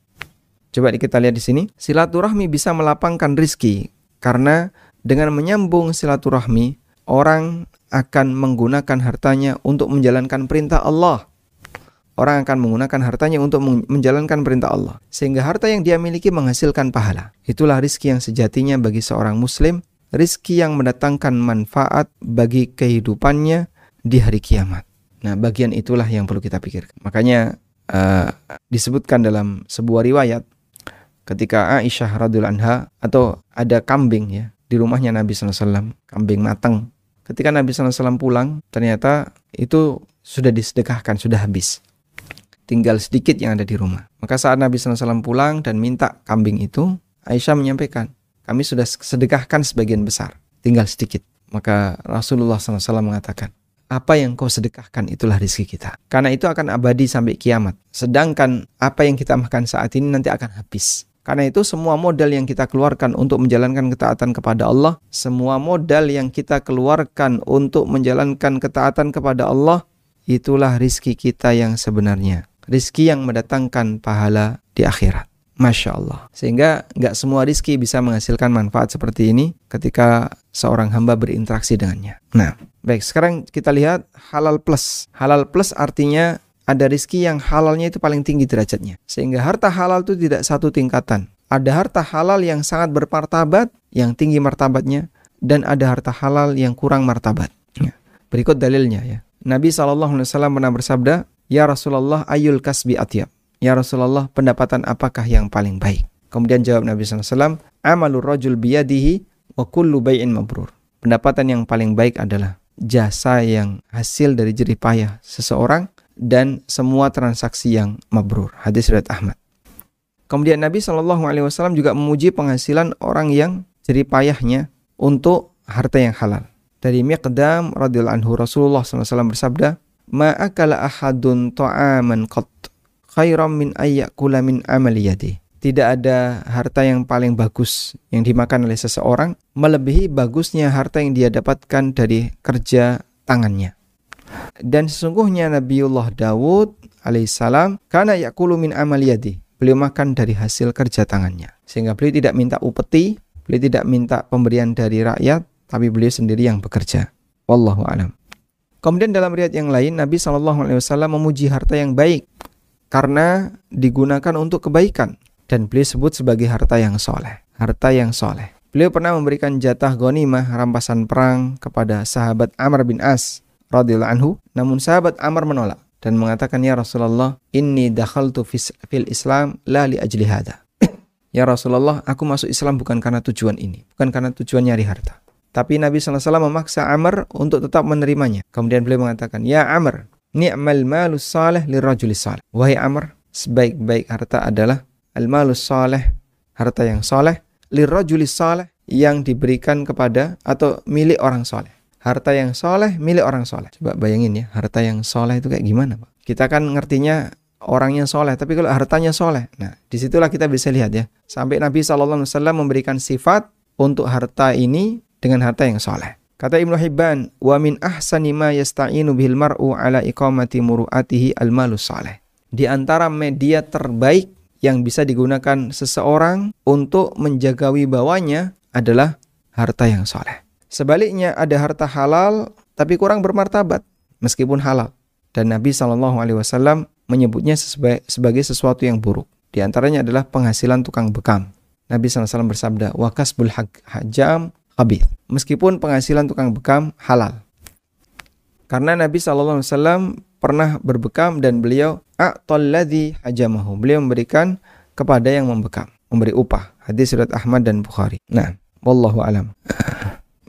Coba kita lihat di sini. Silaturahmi bisa melapangkan rizki karena dengan menyambung silaturahmi, orang akan menggunakan hartanya untuk menjalankan perintah Allah. Orang akan menggunakan hartanya untuk menjalankan perintah Allah. Sehingga harta yang dia miliki menghasilkan pahala. Itulah rizki yang sejatinya bagi seorang muslim. Rizki yang mendatangkan manfaat bagi kehidupannya di hari kiamat. Nah bagian itulah yang perlu kita pikirkan. Makanya uh, disebutkan dalam sebuah riwayat ketika Aisyah radhiyallahu anha atau ada kambing ya di rumahnya Nabi SAW, kambing matang. Ketika Nabi SAW pulang, ternyata itu sudah disedekahkan, sudah habis. Tinggal sedikit yang ada di rumah. Maka saat Nabi SAW pulang dan minta kambing itu, Aisyah menyampaikan, kami sudah sedekahkan sebagian besar, tinggal sedikit. Maka Rasulullah SAW mengatakan, apa yang kau sedekahkan itulah rizki kita. Karena itu akan abadi sampai kiamat. Sedangkan apa yang kita makan saat ini nanti akan habis. Karena itu semua modal yang kita keluarkan untuk menjalankan ketaatan kepada Allah, semua modal yang kita keluarkan untuk menjalankan ketaatan kepada Allah, itulah rizki kita yang sebenarnya. Rizki yang mendatangkan pahala di akhirat. Masya Allah. Sehingga nggak semua rizki bisa menghasilkan manfaat seperti ini ketika seorang hamba berinteraksi dengannya. Nah, baik. Sekarang kita lihat halal plus. Halal plus artinya ada rizki yang halalnya itu paling tinggi derajatnya. Sehingga harta halal itu tidak satu tingkatan. Ada harta halal yang sangat bermartabat, yang tinggi martabatnya, dan ada harta halal yang kurang martabat. Ya. Berikut dalilnya ya. Nabi SAW pernah bersabda, Ya Rasulullah ayul kasbi atyab. Ya Rasulullah, pendapatan apakah yang paling baik? Kemudian jawab Nabi SAW, Amalur rajul biyadihi wa kullu bay'in mabrur. Pendapatan yang paling baik adalah jasa yang hasil dari jerih payah seseorang dan semua transaksi yang mabrur. Hadis riwayat Ahmad. Kemudian Nabi Shallallahu Alaihi Wasallam juga memuji penghasilan orang yang jerih payahnya untuk harta yang halal. Dari Miqdam radhiyallahu anhu Rasulullah SAW bersabda, "Ma'akala ahadun ta'aman qat khairam min ayyakula min amali yadi." Tidak ada harta yang paling bagus yang dimakan oleh seseorang melebihi bagusnya harta yang dia dapatkan dari kerja tangannya. Dan sesungguhnya Nabiullah Dawud alaihissalam karena yakulu min amal yadi. Beliau makan dari hasil kerja tangannya. Sehingga beliau tidak minta upeti, beliau tidak minta pemberian dari rakyat, tapi beliau sendiri yang bekerja. Wallahu alam. Kemudian dalam riwayat yang lain Nabi saw memuji harta yang baik karena digunakan untuk kebaikan dan beliau sebut sebagai harta yang soleh. Harta yang soleh. Beliau pernah memberikan jatah ghanimah rampasan perang kepada sahabat Amr bin As radhiyallahu anhu, namun sahabat Amr menolak dan mengatakan ya Rasulullah, inni dakhaltu fil Islam la li ajli hada. ya Rasulullah, aku masuk Islam bukan karena tujuan ini, bukan karena tujuan nyari harta. Tapi Nabi SAW memaksa Amr untuk tetap menerimanya. Kemudian beliau mengatakan, Ya Amr, ni'mal malus salih lirajulis salih. Wahai Amr, sebaik-baik harta adalah al-malus salih, harta yang saleh, lirajulis salih, yang diberikan kepada atau milik orang saleh harta yang soleh milik orang soleh. Coba bayangin ya, harta yang soleh itu kayak gimana Pak? Kita kan ngertinya orangnya soleh, tapi kalau hartanya soleh, nah di situlah kita bisa lihat ya. Sampai Nabi SAW memberikan sifat untuk harta ini dengan harta yang soleh. Kata Ibnu Hibban, wa min ahsani yasta'inu bihil mar'u ala iqamati muru'atihi al-malus saleh. Di antara media terbaik yang bisa digunakan seseorang untuk menjaga wibawanya adalah harta yang soleh. Sebaliknya ada harta halal tapi kurang bermartabat meskipun halal. Dan Nabi Shallallahu Alaihi Wasallam menyebutnya sebagai sesuatu yang buruk. Di antaranya adalah penghasilan tukang bekam. Nabi SAW bersabda, wakas hajam khabith. Meskipun penghasilan tukang bekam halal. Karena Nabi SAW pernah berbekam dan beliau a'talladhi hajamahu. Beliau memberikan kepada yang membekam, memberi upah. Hadis surat Ahmad dan Bukhari. Nah, wallahu alam.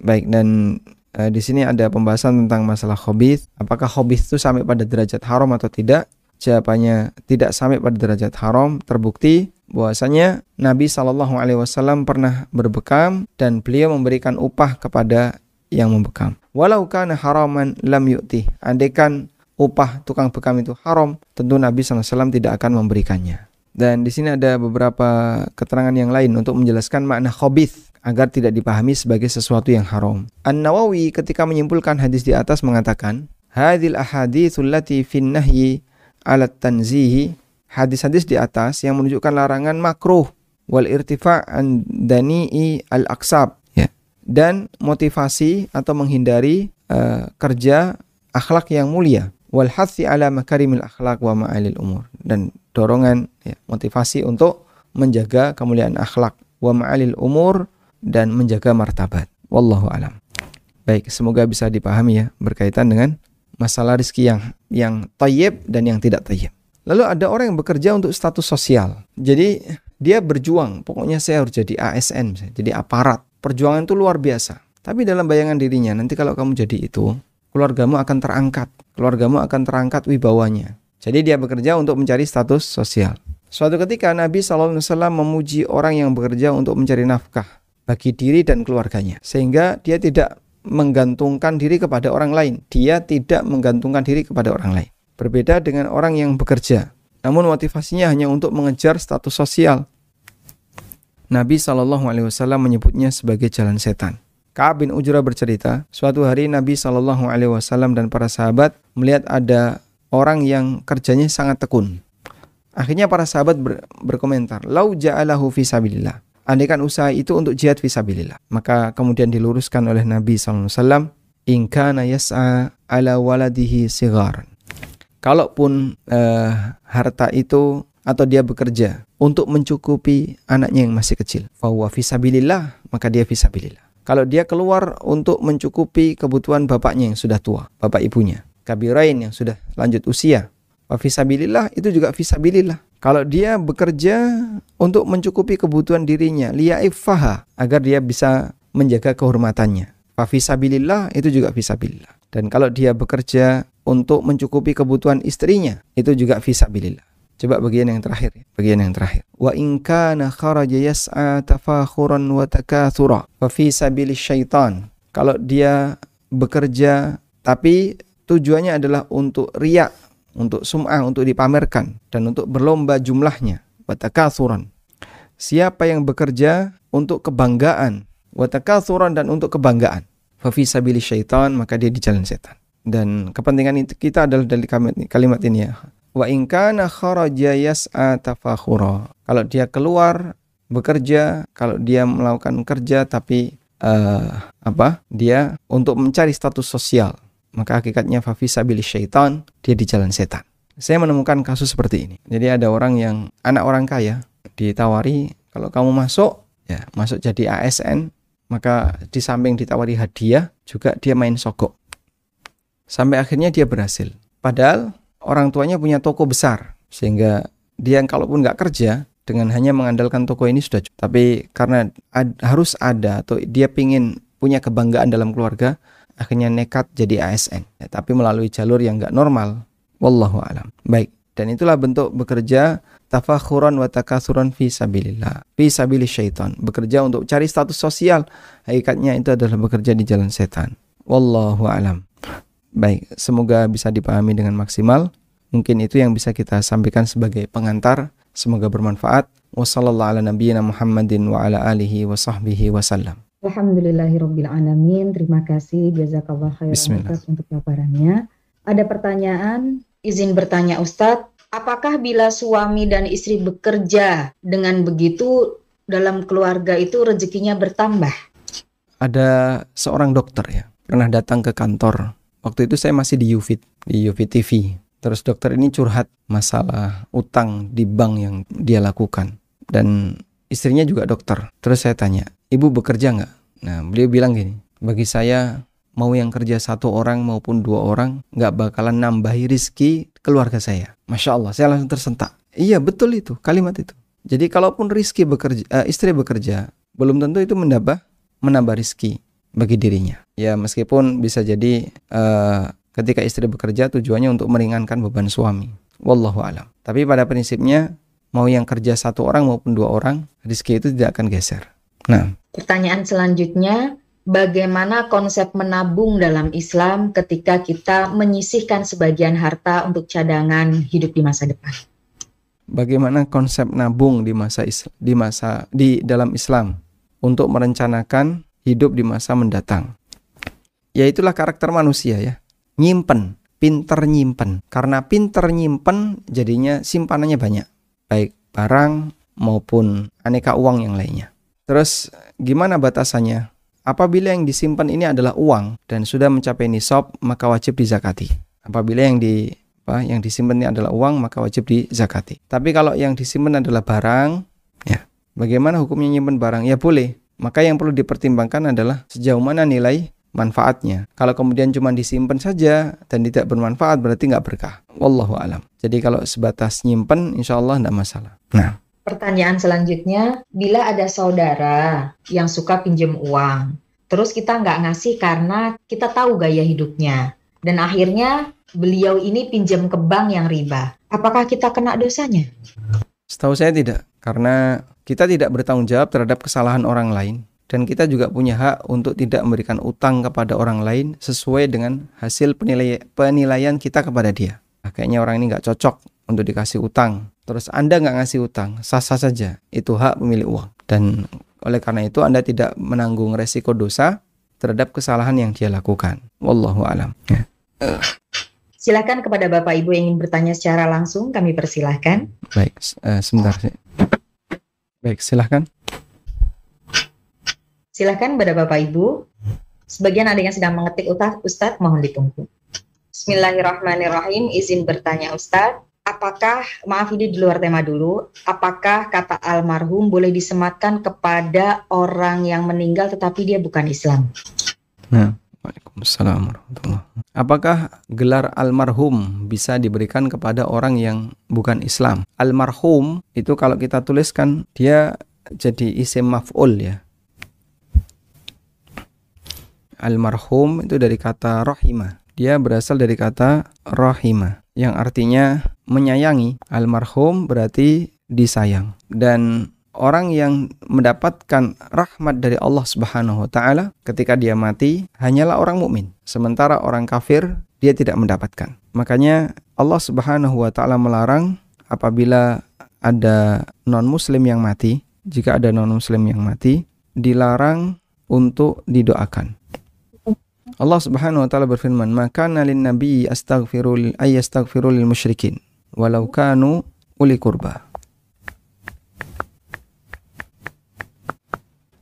Baik dan e, di sini ada pembahasan tentang masalah khabith. Apakah khabith itu sampai pada derajat haram atau tidak? Jawabannya tidak sampai pada derajat haram. Terbukti bahwasanya Nabi Shallallahu Alaihi Wasallam pernah berbekam dan beliau memberikan upah kepada yang membekam. Walau kana haraman lam yu'ti. Andaikan upah tukang bekam itu haram, tentu Nabi SAW tidak akan memberikannya. Dan di sini ada beberapa keterangan yang lain untuk menjelaskan makna khobith agar tidak dipahami sebagai sesuatu yang haram. An-Nawawi ketika menyimpulkan hadis di atas mengatakan, Hadil ahadithul lati fin nahyi alat tanzihi hadis-hadis di atas yang menunjukkan larangan makruh wal irtifa' an dani'i al aksab ya. dan motivasi atau menghindari uh, kerja akhlak yang mulia wal hathi ala makarimil akhlak wa ma'alil umur dan dorongan ya, motivasi untuk menjaga kemuliaan akhlak wa ma'alil umur dan menjaga martabat wallahu alam baik semoga bisa dipahami ya berkaitan dengan masalah rezeki yang yang tayyib dan yang tidak tayyib Lalu ada orang yang bekerja untuk status sosial. Jadi dia berjuang, pokoknya saya harus jadi ASN, jadi aparat. Perjuangan itu luar biasa. Tapi dalam bayangan dirinya, nanti kalau kamu jadi itu, keluargamu akan terangkat. Keluargamu akan terangkat wibawanya. Jadi dia bekerja untuk mencari status sosial. Suatu ketika Nabi SAW memuji orang yang bekerja untuk mencari nafkah bagi diri dan keluarganya. Sehingga dia tidak menggantungkan diri kepada orang lain. Dia tidak menggantungkan diri kepada orang lain. Berbeda dengan orang yang bekerja, namun motivasinya hanya untuk mengejar status sosial. Nabi Shallallahu Alaihi Wasallam menyebutnya sebagai jalan setan. Kaab bin Ujrah bercerita, suatu hari Nabi Shallallahu Alaihi Wasallam dan para sahabat melihat ada orang yang kerjanya sangat tekun. Akhirnya para sahabat ber berkomentar, "Lau ja'alahu fi sabilillah." Andaikan usaha itu untuk jihad fisabilillah. Maka kemudian diluruskan oleh Nabi SAW, In kana yas'a ala waladihi sigaran kalaupun uh, harta itu atau dia bekerja untuk mencukupi anaknya yang masih kecil, fahuwa fisabilillah, maka dia fisabilillah. Kalau dia keluar untuk mencukupi kebutuhan bapaknya yang sudah tua, bapak ibunya, kabirain yang sudah lanjut usia, wa fisabilillah itu juga fisabilillah. Kalau dia bekerja untuk mencukupi kebutuhan dirinya, liya'iffaha, agar dia bisa menjaga kehormatannya. Fa fisabilillah itu juga fisabilillah. Dan kalau dia bekerja untuk mencukupi kebutuhan istrinya, itu juga fisabilillah. Coba bagian yang terakhir ya. Bagian yang terakhir. Wa in kana kharaja yas'a tafakhuran wa takatsura fa fi syaitan. Kalau dia bekerja tapi tujuannya adalah untuk riak, untuk sum'ah, untuk dipamerkan dan untuk berlomba jumlahnya. Wa takatsuran. Siapa yang bekerja untuk kebanggaan, wa takatsuran dan untuk kebanggaan. Fa fi syaitan, maka dia di jalan setan. Dan kepentingan itu kita adalah dari kalimat ini ya. Wa in kana kharaja yas'a tafakhura. Kalau dia keluar bekerja, kalau dia melakukan kerja tapi uh, apa? Dia untuk mencari status sosial. Maka hakikatnya fafisa bil syaitan, dia di jalan setan. Saya menemukan kasus seperti ini. Jadi ada orang yang anak orang kaya ditawari kalau kamu masuk ya masuk jadi ASN maka di samping ditawari hadiah juga dia main sogok Sampai akhirnya dia berhasil. Padahal orang tuanya punya toko besar. Sehingga dia kalaupun nggak kerja, dengan hanya mengandalkan toko ini sudah cukup. Tapi karena ad, harus ada atau dia pingin punya kebanggaan dalam keluarga, akhirnya nekat jadi ASN. Ya, tapi melalui jalur yang nggak normal. Wallahu alam. Baik. Dan itulah bentuk bekerja tafakhuran wa takathuran fi sabilillah. Fi sabili syaitan. Bekerja untuk cari status sosial. Hakikatnya itu adalah bekerja di jalan setan. Wallahu alam. Baik, semoga bisa dipahami dengan maksimal. Mungkin itu yang bisa kita sampaikan sebagai pengantar. Semoga bermanfaat. Wassalamualaikum Alhamdulillahirrabbilalamin. Terima kasih. Jazakallah khairan untuk paparannya. Ada pertanyaan? Izin bertanya Ustadz. Apakah bila suami dan istri bekerja dengan begitu dalam keluarga itu rezekinya bertambah? Ada seorang dokter ya, pernah datang ke kantor. Waktu itu saya masih di UFIT, di UFIT TV. Terus dokter ini curhat masalah utang di bank yang dia lakukan. Dan istrinya juga dokter. Terus saya tanya, ibu bekerja nggak? Nah beliau bilang gini, bagi saya mau yang kerja satu orang maupun dua orang nggak bakalan nambahi rizki keluarga saya. Masya Allah, saya langsung tersentak. Iya betul itu kalimat itu. Jadi kalaupun rizki bekerja, uh, istri bekerja, belum tentu itu menambah menambah rizki bagi dirinya. Ya meskipun bisa jadi uh, ketika istri bekerja tujuannya untuk meringankan beban suami. Wallahu alam. Tapi pada prinsipnya mau yang kerja satu orang maupun dua orang, rizki itu tidak akan geser. Nah, pertanyaan selanjutnya, bagaimana konsep menabung dalam Islam ketika kita menyisihkan sebagian harta untuk cadangan hidup di masa depan. Bagaimana konsep nabung di masa di masa di dalam Islam untuk merencanakan hidup di masa mendatang. Ya itulah karakter manusia ya. Nyimpen, pinter nyimpen. Karena pinter nyimpen jadinya simpanannya banyak. Baik barang maupun aneka uang yang lainnya. Terus gimana batasannya? Apabila yang disimpan ini adalah uang dan sudah mencapai nisab, maka wajib dizakati. Apabila yang di apa yang disimpan ini adalah uang, maka wajib dizakati. Tapi kalau yang disimpan adalah barang, ya, bagaimana hukumnya nyimpan barang? Ya boleh. Maka yang perlu dipertimbangkan adalah sejauh mana nilai manfaatnya. Kalau kemudian cuma disimpan saja dan tidak bermanfaat berarti nggak berkah. Wallahu alam. Jadi kalau sebatas nyimpen, insya Allah tidak masalah. Nah. Pertanyaan selanjutnya, bila ada saudara yang suka pinjam uang, terus kita nggak ngasih karena kita tahu gaya hidupnya, dan akhirnya beliau ini pinjam ke bank yang riba, apakah kita kena dosanya? Setahu saya tidak, karena kita tidak bertanggung jawab terhadap kesalahan orang lain, dan kita juga punya hak untuk tidak memberikan utang kepada orang lain sesuai dengan hasil penilaian kita kepada dia. Nah, kayaknya orang ini nggak cocok untuk dikasih utang. Terus Anda nggak ngasih utang, sah-sah saja. Itu hak pemilik uang. Dan oleh karena itu Anda tidak menanggung resiko dosa terhadap kesalahan yang dia lakukan. Wallahu alam. Ya. Silakan kepada Bapak Ibu yang ingin bertanya secara langsung, kami persilahkan. Baik, uh, sebentar. Baik, silahkan. Silakan kepada Bapak Ibu. Sebagian ada yang sedang mengetik Ustadz, mohon ditunggu. Bismillahirrahmanirrahim, izin bertanya Ustadz apakah maaf ini di luar tema dulu, apakah kata almarhum boleh disematkan kepada orang yang meninggal tetapi dia bukan Islam? Nah, Waalaikumsalam Apakah gelar almarhum bisa diberikan kepada orang yang bukan Islam? Almarhum itu kalau kita tuliskan dia jadi isim maf'ul ya. Almarhum itu dari kata rahimah. Dia berasal dari kata rahimah yang artinya menyayangi. Almarhum berarti disayang. Dan orang yang mendapatkan rahmat dari Allah Subhanahu wa taala ketika dia mati hanyalah orang mukmin. Sementara orang kafir dia tidak mendapatkan. Makanya Allah Subhanahu wa taala melarang apabila ada non muslim yang mati, jika ada non muslim yang mati, dilarang untuk didoakan. Allah Subhanahu wa taala berfirman, "Maka nalin nabi astaghfirul ay astaghfirul musyrikin walau kanu uli kurba."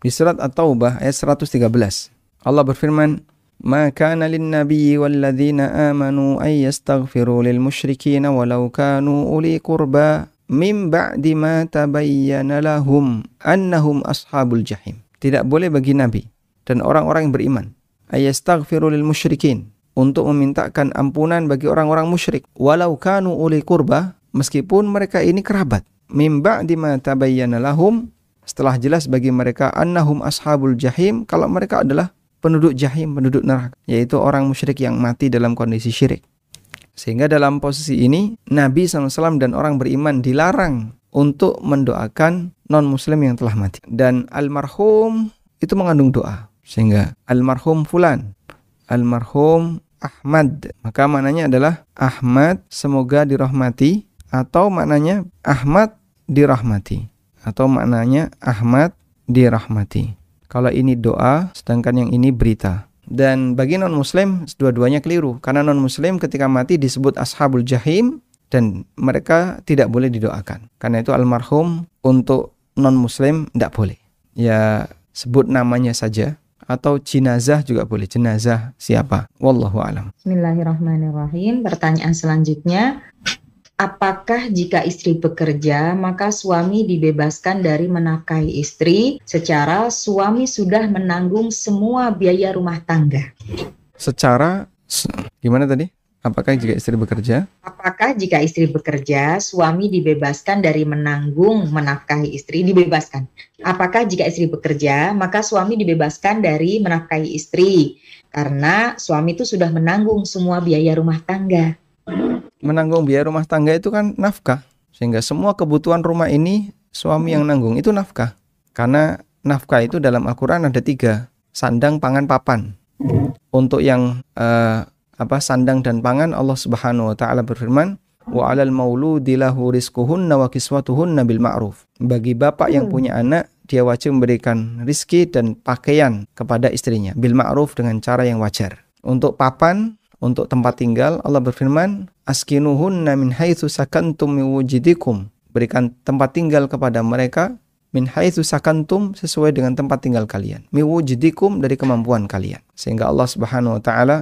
Di surat At-Taubah ayat 113, Allah berfirman, "Ma kana lin nabiyyi wal ladzina amanu ay yastaghfiru lil musyrikin walau kanu uli kurba min ba'di ma tabayyana lahum annahum ashabul jahim." Tidak boleh bagi nabi dan orang-orang yang beriman ayastaghfiru lil musyrikin untuk memintakan ampunan bagi orang-orang musyrik. Walau kanu uli kurba meskipun mereka ini kerabat. Mim ba'di ma tabayyana lahum setelah jelas bagi mereka annahum ashabul jahim kalau mereka adalah penduduk jahim penduduk neraka yaitu orang musyrik yang mati dalam kondisi syirik. Sehingga dalam posisi ini Nabi SAW dan orang beriman dilarang untuk mendoakan non muslim yang telah mati. Dan almarhum itu mengandung doa. Sehingga almarhum fulan, almarhum Ahmad. Maka maknanya adalah Ahmad semoga dirahmati atau maknanya Ahmad dirahmati atau maknanya Ahmad dirahmati. Kalau ini doa sedangkan yang ini berita. Dan bagi non muslim dua-duanya keliru karena non muslim ketika mati disebut ashabul jahim dan mereka tidak boleh didoakan. Karena itu almarhum untuk non muslim tidak boleh. Ya sebut namanya saja atau jenazah juga boleh. Jenazah siapa? Wallahu alam. Bismillahirrahmanirrahim. Pertanyaan selanjutnya. Apakah jika istri bekerja, maka suami dibebaskan dari menafkahi istri secara suami sudah menanggung semua biaya rumah tangga? Secara gimana tadi? Apakah jika istri bekerja? Apakah jika istri bekerja, suami dibebaskan dari menanggung menafkahi istri? Dibebaskan. Apakah jika istri bekerja, maka suami dibebaskan dari menafkahi istri? Karena suami itu sudah menanggung semua biaya rumah tangga menanggung biaya rumah tangga itu kan nafkah. Sehingga semua kebutuhan rumah ini suami yang nanggung itu nafkah. Karena nafkah itu dalam Al-Quran ada tiga. Sandang, pangan, papan. Untuk yang uh, apa sandang dan pangan Allah Subhanahu wa taala berfirman wa 'alal mauludi lahu rizquhunna wa kiswatuhunna bil ma'ruf. Bagi bapak yang punya anak dia wajib memberikan rizki dan pakaian kepada istrinya bil ma'ruf dengan cara yang wajar. Untuk papan untuk tempat tinggal Allah berfirman askinuhunna min haitsu sakantum min wujidikum berikan tempat tinggal kepada mereka min haitsu sakantum sesuai dengan tempat tinggal kalian min wujidikum dari kemampuan kalian sehingga Allah Subhanahu wa taala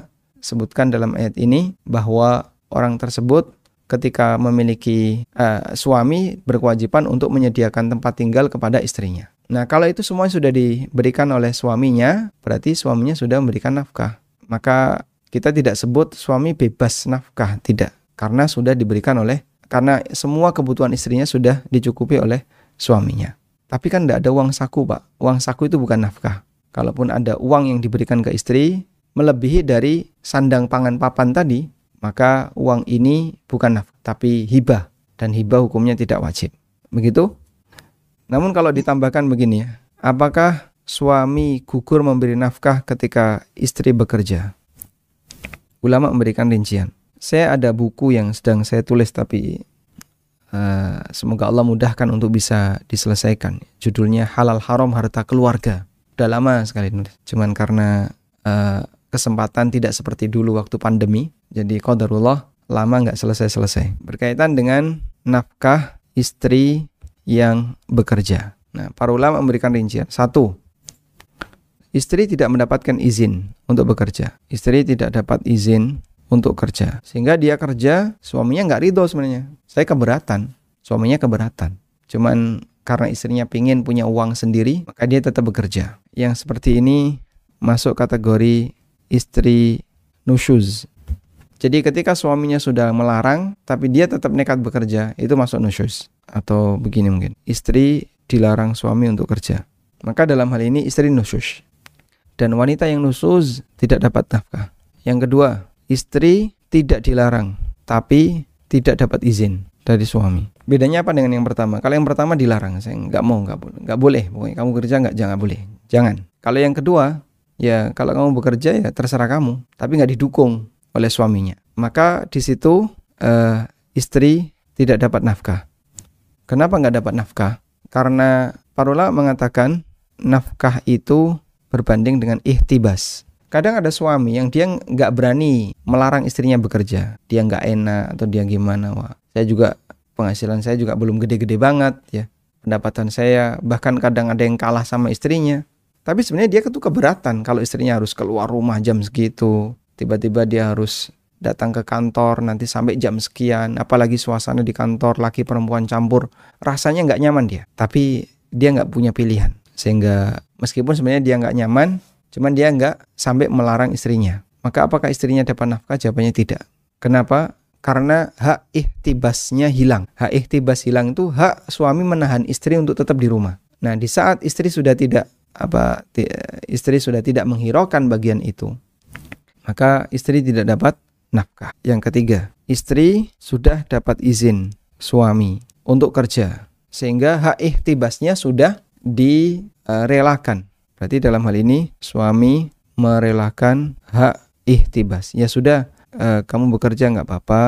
sebutkan dalam ayat ini bahwa orang tersebut ketika memiliki uh, suami berkewajiban untuk menyediakan tempat tinggal kepada istrinya. Nah, kalau itu semua sudah diberikan oleh suaminya, berarti suaminya sudah memberikan nafkah. Maka kita tidak sebut suami bebas nafkah, tidak. Karena sudah diberikan oleh, karena semua kebutuhan istrinya sudah dicukupi oleh suaminya. Tapi kan tidak ada uang saku, Pak. Uang saku itu bukan nafkah. Kalaupun ada uang yang diberikan ke istri, melebihi dari sandang pangan papan tadi, maka uang ini bukan nafkah, tapi hibah. Dan hibah hukumnya tidak wajib. Begitu? Namun kalau ditambahkan begini ya, apakah suami gugur memberi nafkah ketika istri bekerja? ulama memberikan rincian. Saya ada buku yang sedang saya tulis tapi uh, semoga Allah mudahkan untuk bisa diselesaikan. Judulnya Halal Haram Harta Keluarga. Udah lama sekali nulis. Cuman karena uh, kesempatan tidak seperti dulu waktu pandemi, jadi qadarullah lama nggak selesai-selesai. Berkaitan dengan nafkah istri yang bekerja. Nah, para ulama memberikan rincian. Satu, istri tidak mendapatkan izin untuk bekerja. Istri tidak dapat izin untuk kerja. Sehingga dia kerja, suaminya nggak ridho sebenarnya. Saya keberatan, suaminya keberatan. Cuman karena istrinya pingin punya uang sendiri, maka dia tetap bekerja. Yang seperti ini masuk kategori istri nusyuz. Jadi ketika suaminya sudah melarang, tapi dia tetap nekat bekerja, itu masuk nusyuz. Atau begini mungkin, istri dilarang suami untuk kerja. Maka dalam hal ini istri nusyuz dan wanita yang nusuz tidak dapat nafkah. Yang kedua, istri tidak dilarang tapi tidak dapat izin dari suami. Bedanya apa dengan yang pertama? Kalau yang pertama dilarang, saya nggak mau, nggak boleh, nggak boleh. Pokoknya kamu kerja nggak, jangan boleh, jangan. Kalau yang kedua, ya kalau kamu bekerja ya terserah kamu, tapi nggak didukung oleh suaminya. Maka di situ uh, istri tidak dapat nafkah. Kenapa nggak dapat nafkah? Karena Parola mengatakan nafkah itu berbanding dengan ihtibas. Kadang ada suami yang dia nggak berani melarang istrinya bekerja. Dia nggak enak atau dia gimana. Wah, saya juga penghasilan saya juga belum gede-gede banget ya. Pendapatan saya bahkan kadang ada yang kalah sama istrinya. Tapi sebenarnya dia tuh keberatan kalau istrinya harus keluar rumah jam segitu. Tiba-tiba dia harus datang ke kantor nanti sampai jam sekian. Apalagi suasana di kantor laki perempuan campur. Rasanya nggak nyaman dia. Tapi dia nggak punya pilihan. Sehingga meskipun sebenarnya dia nggak nyaman, cuman dia nggak sampai melarang istrinya. Maka apakah istrinya dapat nafkah? Jawabannya tidak. Kenapa? Karena hak ihtibasnya hilang. Hak ihtibas hilang itu hak suami menahan istri untuk tetap di rumah. Nah, di saat istri sudah tidak apa istri sudah tidak menghiraukan bagian itu, maka istri tidak dapat nafkah. Yang ketiga, istri sudah dapat izin suami untuk kerja sehingga hak ihtibasnya sudah direlakan. Berarti dalam hal ini suami merelakan hak ihtibas. Ya sudah, uh, kamu bekerja nggak apa-apa,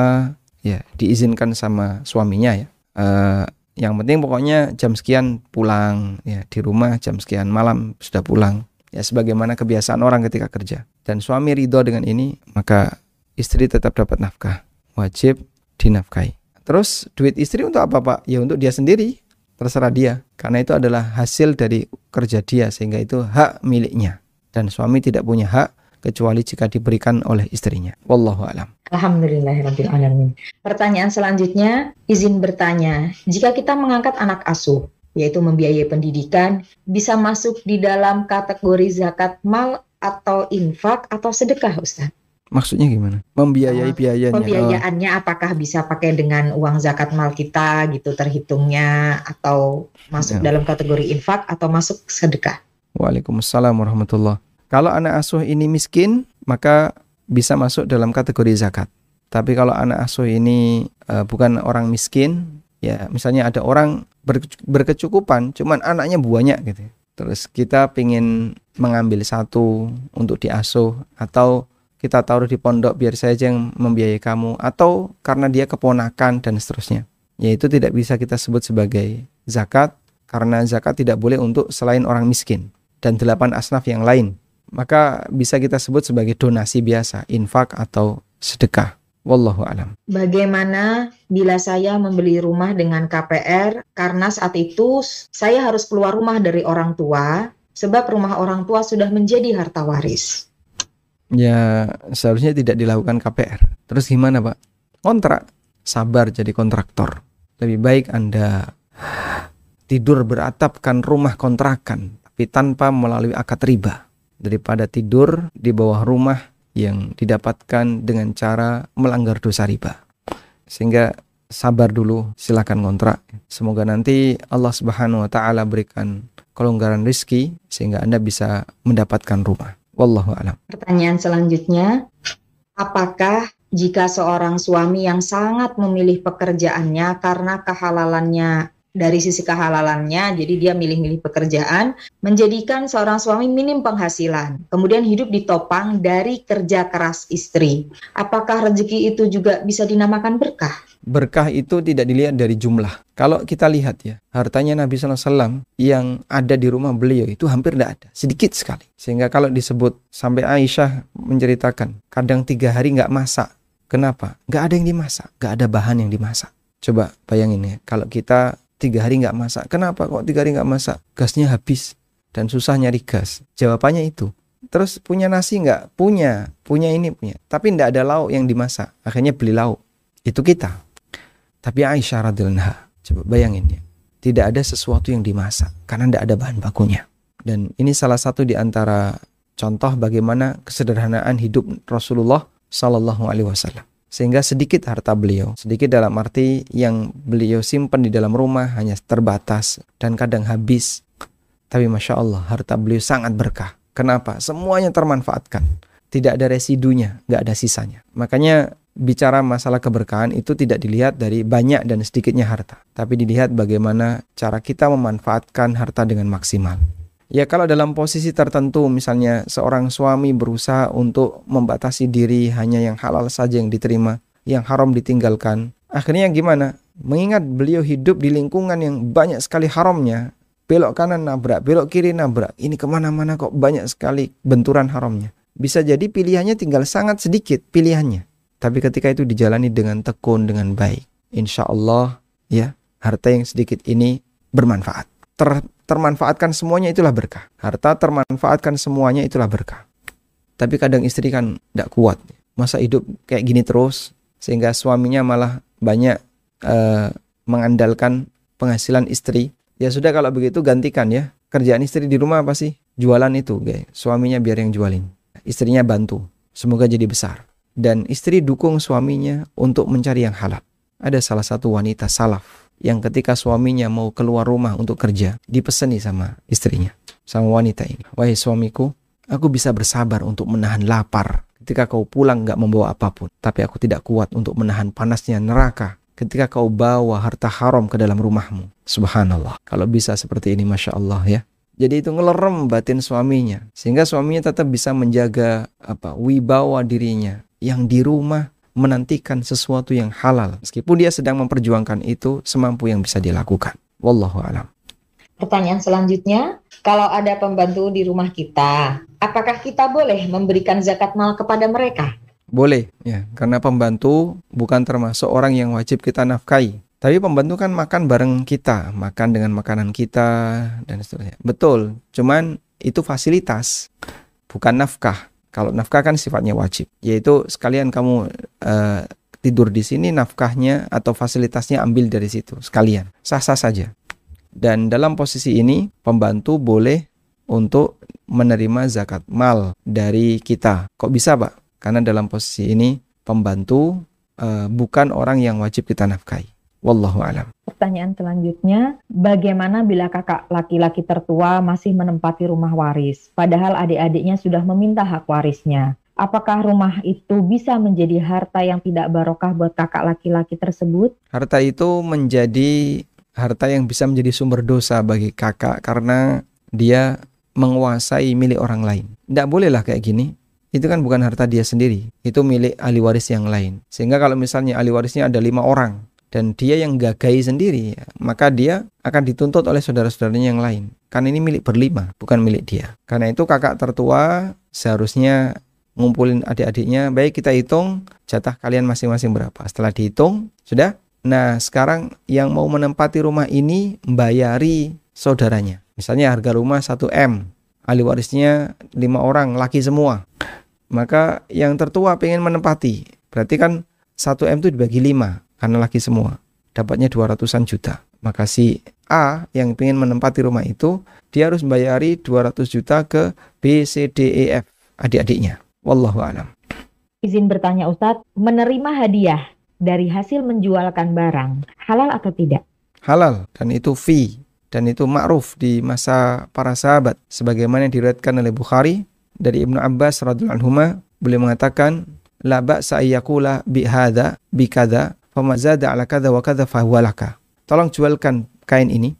ya diizinkan sama suaminya ya. Uh, yang penting pokoknya jam sekian pulang ya di rumah jam sekian malam sudah pulang. Ya sebagaimana kebiasaan orang ketika kerja. Dan suami ridho dengan ini maka istri tetap dapat nafkah. Wajib dinafkahi. Terus duit istri untuk apa pak? Ya untuk dia sendiri. Terserah dia. Karena itu adalah hasil dari kerja dia sehingga itu hak miliknya. Dan suami tidak punya hak kecuali jika diberikan oleh istrinya. Wallahu alam. Alhamdulillahirrahmanirrahim. Pertanyaan selanjutnya, izin bertanya, jika kita mengangkat anak asuh, yaitu membiayai pendidikan, bisa masuk di dalam kategori zakat mal atau infak atau sedekah, Ustaz? Maksudnya gimana? Membiayai uh, biayanya. Pembiayaannya oh. apakah bisa pakai dengan uang zakat mal kita gitu terhitungnya atau masuk ya. dalam kategori infak atau masuk sedekah? Waalaikumsalam warahmatullahi kalau anak asuh ini miskin, maka bisa masuk dalam kategori zakat. Tapi kalau anak asuh ini uh, bukan orang miskin, ya misalnya ada orang ber, berkecukupan, cuman anaknya banyak gitu. Terus kita ingin mengambil satu untuk diasuh atau kita taruh di pondok biar saja yang membiayai kamu atau karena dia keponakan dan seterusnya. Yaitu tidak bisa kita sebut sebagai zakat karena zakat tidak boleh untuk selain orang miskin dan delapan asnaf yang lain maka bisa kita sebut sebagai donasi biasa, infak atau sedekah. Wallahu alam. Bagaimana bila saya membeli rumah dengan KPR karena saat itu saya harus keluar rumah dari orang tua sebab rumah orang tua sudah menjadi harta waris? Ya, seharusnya tidak dilakukan KPR. Terus gimana, Pak? Kontrak. Sabar jadi kontraktor. Lebih baik Anda tidur beratapkan rumah kontrakan tapi tanpa melalui akad riba daripada tidur di bawah rumah yang didapatkan dengan cara melanggar dosa riba. Sehingga sabar dulu, silakan kontrak. Semoga nanti Allah Subhanahu wa taala berikan kelonggaran rizki sehingga Anda bisa mendapatkan rumah. Wallahu alam. Pertanyaan selanjutnya, apakah jika seorang suami yang sangat memilih pekerjaannya karena kehalalannya dari sisi kehalalannya, jadi dia milih-milih pekerjaan, menjadikan seorang suami minim penghasilan, kemudian hidup ditopang dari kerja keras istri. Apakah rezeki itu juga bisa dinamakan berkah? Berkah itu tidak dilihat dari jumlah. Kalau kita lihat ya, hartanya Nabi SAW yang ada di rumah beliau itu hampir tidak ada, sedikit sekali. Sehingga kalau disebut sampai Aisyah menceritakan, kadang tiga hari nggak masak. Kenapa? Nggak ada yang dimasak, nggak ada bahan yang dimasak. Coba bayangin ya, kalau kita tiga hari nggak masak. Kenapa kok tiga hari nggak masak? Gasnya habis dan susah nyari gas. Jawabannya itu. Terus punya nasi nggak? Punya, punya ini punya. Tapi nggak ada lauk yang dimasak. Akhirnya beli lauk. Itu kita. Tapi Aisyah radhiyallahu coba bayangin ya. Tidak ada sesuatu yang dimasak karena tidak ada bahan bakunya. Dan ini salah satu di antara contoh bagaimana kesederhanaan hidup Rasulullah Sallallahu Alaihi Wasallam sehingga sedikit harta beliau, sedikit dalam arti yang beliau simpan di dalam rumah hanya terbatas dan kadang habis. Tapi masya Allah harta beliau sangat berkah. Kenapa? Semuanya termanfaatkan. Tidak ada residunya, nggak ada sisanya. Makanya bicara masalah keberkahan itu tidak dilihat dari banyak dan sedikitnya harta, tapi dilihat bagaimana cara kita memanfaatkan harta dengan maksimal. Ya kalau dalam posisi tertentu misalnya seorang suami berusaha untuk membatasi diri hanya yang halal saja yang diterima, yang haram ditinggalkan. Akhirnya gimana? Mengingat beliau hidup di lingkungan yang banyak sekali haramnya, belok kanan nabrak, belok kiri nabrak. Ini ke mana-mana kok banyak sekali benturan haramnya. Bisa jadi pilihannya tinggal sangat sedikit pilihannya. Tapi ketika itu dijalani dengan tekun, dengan baik. Insya Allah ya harta yang sedikit ini bermanfaat. Ter termanfaatkan semuanya itulah berkah. Harta termanfaatkan semuanya itulah berkah. Tapi kadang istri kan tidak kuat. Masa hidup kayak gini terus sehingga suaminya malah banyak uh, mengandalkan penghasilan istri. Ya sudah kalau begitu gantikan ya. Kerjaan istri di rumah apa sih? Jualan itu, guys. Suaminya biar yang jualin. Istrinya bantu. Semoga jadi besar. Dan istri dukung suaminya untuk mencari yang halal. Ada salah satu wanita salaf yang ketika suaminya mau keluar rumah untuk kerja, dipeseni sama istrinya, sama wanita ini. Wahai suamiku, aku bisa bersabar untuk menahan lapar ketika kau pulang nggak membawa apa pun. Tapi aku tidak kuat untuk menahan panasnya neraka ketika kau bawa harta haram ke dalam rumahmu. Subhanallah. Kalau bisa seperti ini, Masya Allah ya. Jadi itu ngelerem batin suaminya sehingga suaminya tetap bisa menjaga apa wibawa dirinya yang di rumah menantikan sesuatu yang halal meskipun dia sedang memperjuangkan itu semampu yang bisa dilakukan. Wallahu alam. Pertanyaan selanjutnya, kalau ada pembantu di rumah kita, apakah kita boleh memberikan zakat mal kepada mereka? Boleh, ya, karena pembantu bukan termasuk orang yang wajib kita nafkahi. Tapi pembantu kan makan bareng kita, makan dengan makanan kita dan seterusnya. Betul, cuman itu fasilitas, bukan nafkah. Kalau nafkah kan sifatnya wajib, yaitu sekalian kamu uh, tidur di sini nafkahnya atau fasilitasnya ambil dari situ sekalian, sah-sah saja. Dan dalam posisi ini pembantu boleh untuk menerima zakat mal dari kita. Kok bisa, Pak? Karena dalam posisi ini pembantu uh, bukan orang yang wajib kita nafkahi. Wallahu alam. Pertanyaan selanjutnya, bagaimana bila kakak laki-laki tertua masih menempati rumah waris, padahal adik-adiknya sudah meminta hak warisnya? Apakah rumah itu bisa menjadi harta yang tidak barokah buat kakak laki-laki tersebut? Harta itu menjadi harta yang bisa menjadi sumber dosa bagi kakak karena dia menguasai milik orang lain. Tidak bolehlah kayak gini itu kan bukan harta dia sendiri, itu milik ahli waris yang lain. Sehingga kalau misalnya ahli warisnya ada lima orang, dan dia yang gagai sendiri, maka dia akan dituntut oleh saudara-saudaranya yang lain. Karena ini milik berlima, bukan milik dia. Karena itu kakak tertua seharusnya ngumpulin adik-adiknya, baik kita hitung jatah kalian masing-masing berapa. Setelah dihitung, sudah? Nah, sekarang yang mau menempati rumah ini membayari saudaranya. Misalnya harga rumah 1M, ahli warisnya lima orang, laki semua. Maka yang tertua pengen menempati, berarti kan 1M itu dibagi lima karena laki semua. Dapatnya 200-an juta. Maka si A yang pengen menempati rumah itu, dia harus membayari 200 juta ke B, C, D, E, F adik-adiknya. Wallahu alam. Izin bertanya Ustadz, menerima hadiah dari hasil menjualkan barang halal atau tidak? Halal dan itu fee dan itu ma'ruf di masa para sahabat sebagaimana diriwayatkan oleh Bukhari dari Ibnu Abbas radhiyallahu anhu beliau mengatakan la ba'sa ayyakula bi hadza famazada ala kadza wa kadza fahuwalaka tolong jualkan kain ini.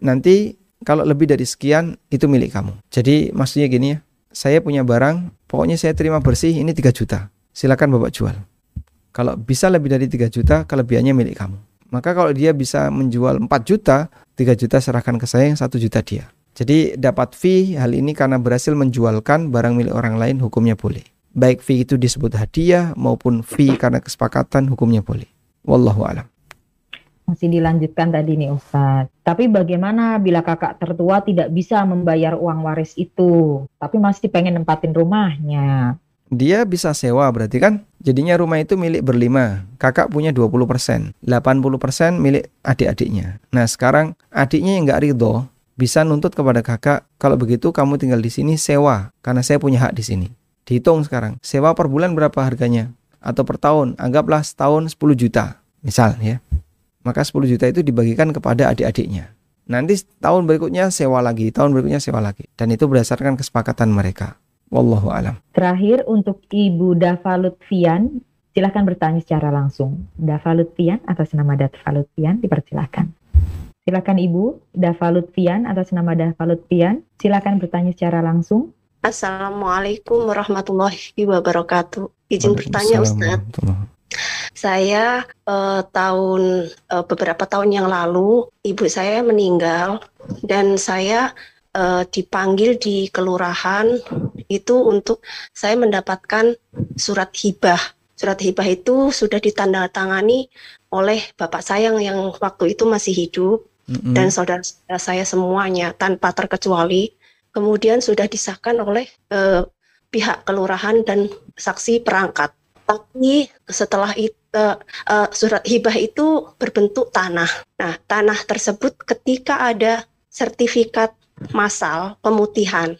Nanti kalau lebih dari sekian itu milik kamu. Jadi maksudnya gini ya saya punya barang pokoknya saya terima bersih ini 3 juta. Silakan Bapak jual. Kalau bisa lebih dari 3 juta kelebihannya milik kamu. Maka kalau dia bisa menjual 4 juta 3 juta serahkan ke saya, 1 juta dia. Jadi dapat fee hal ini karena berhasil menjualkan barang milik orang lain hukumnya boleh. Baik fee itu disebut hadiah maupun fee karena kesepakatan hukumnya boleh. Wallahu alam. Masih dilanjutkan tadi nih Ustaz. Tapi bagaimana bila kakak tertua tidak bisa membayar uang waris itu, tapi masih pengen nempatin rumahnya? dia bisa sewa berarti kan jadinya rumah itu milik berlima kakak punya 20% 80% milik adik-adiknya nah sekarang adiknya yang nggak ridho bisa nuntut kepada kakak kalau begitu kamu tinggal di sini sewa karena saya punya hak di sini dihitung sekarang sewa per bulan berapa harganya atau per tahun anggaplah setahun 10 juta misal ya maka 10 juta itu dibagikan kepada adik-adiknya nanti tahun berikutnya sewa lagi tahun berikutnya sewa lagi dan itu berdasarkan kesepakatan mereka Wallahu alam. Terakhir untuk Ibu Dava Lutfian, silahkan bertanya secara langsung. Dava Lutfian atas nama Dava Lutfian dipersilahkan. Silakan Ibu Dava Lutfian atas nama Dava Lutfian, silakan bertanya secara langsung. Assalamualaikum warahmatullahi wabarakatuh. Izin bertanya Ustaz. Saya uh, tahun uh, beberapa tahun yang lalu ibu saya meninggal dan saya uh, dipanggil di kelurahan itu untuk saya mendapatkan surat hibah. Surat hibah itu sudah ditandatangani oleh bapak saya yang waktu itu masih hidup mm-hmm. dan saudara saya semuanya tanpa terkecuali. Kemudian sudah disahkan oleh uh, pihak kelurahan dan saksi perangkat. Tapi setelah itu uh, uh, surat hibah itu berbentuk tanah. Nah, tanah tersebut ketika ada sertifikat masal pemutihan.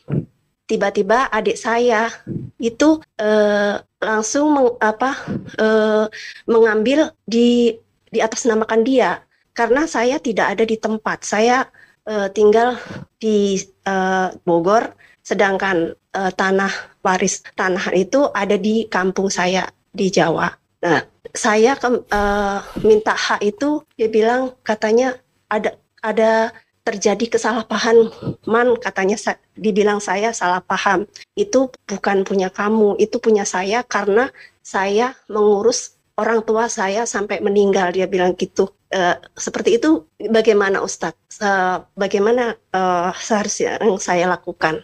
Tiba-tiba adik saya itu eh, langsung meng, apa eh, mengambil di di atas namakan dia karena saya tidak ada di tempat. Saya eh, tinggal di eh, Bogor sedangkan eh, tanah waris tanah itu ada di kampung saya di Jawa. Nah, saya ke, uh, minta hak itu dia bilang katanya ada ada terjadi kesalahpahaman katanya dibilang saya salah paham itu bukan punya kamu itu punya saya karena saya mengurus orang tua saya sampai meninggal dia bilang gitu uh, seperti itu bagaimana Ustadz uh, bagaimana uh, seharusnya yang saya lakukan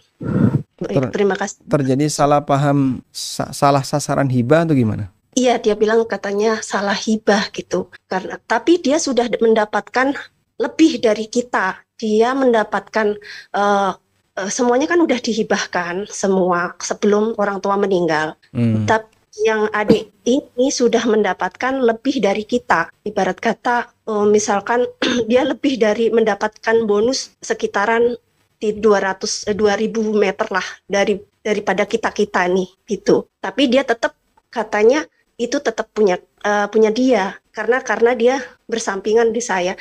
Ter terima kasih terjadi salah paham sa salah sasaran hibah atau gimana Iya, dia bilang katanya salah hibah gitu. Karena tapi dia sudah mendapatkan lebih dari kita dia mendapatkan uh, uh, semuanya kan udah dihibahkan semua sebelum orang tua meninggal. Hmm. Tapi yang adik ini sudah mendapatkan lebih dari kita. Ibarat kata, uh, misalkan dia lebih dari mendapatkan bonus sekitaran di 200 eh, 2000 meter lah dari daripada kita-kita nih gitu. Tapi dia tetap katanya itu tetap punya uh, punya dia karena karena dia bersampingan di saya.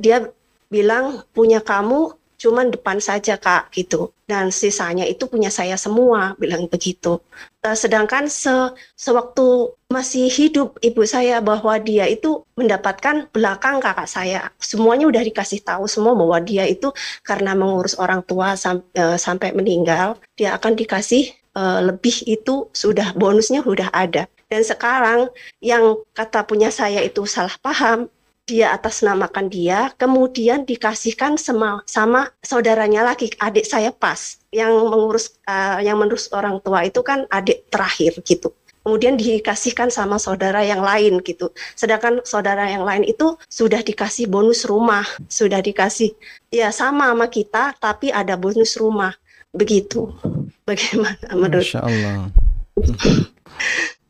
Dia bilang punya kamu cuman depan saja kak gitu. Dan sisanya itu punya saya semua bilang begitu. Uh, sedangkan se sewaktu masih hidup ibu saya bahwa dia itu mendapatkan belakang kakak saya. Semuanya udah dikasih tahu semua bahwa dia itu karena mengurus orang tua sam uh, sampai meninggal dia akan dikasih uh, lebih itu sudah bonusnya sudah ada. Dan sekarang yang kata punya saya itu salah paham dia atas namakan dia, kemudian dikasihkan sama, sama saudaranya lagi, adik saya pas, yang mengurus uh, yang mengurus orang tua itu kan adik terakhir gitu. Kemudian dikasihkan sama saudara yang lain gitu. Sedangkan saudara yang lain itu sudah dikasih bonus rumah, sudah dikasih ya sama sama kita, tapi ada bonus rumah. Begitu. Bagaimana menurut? Masya Allah.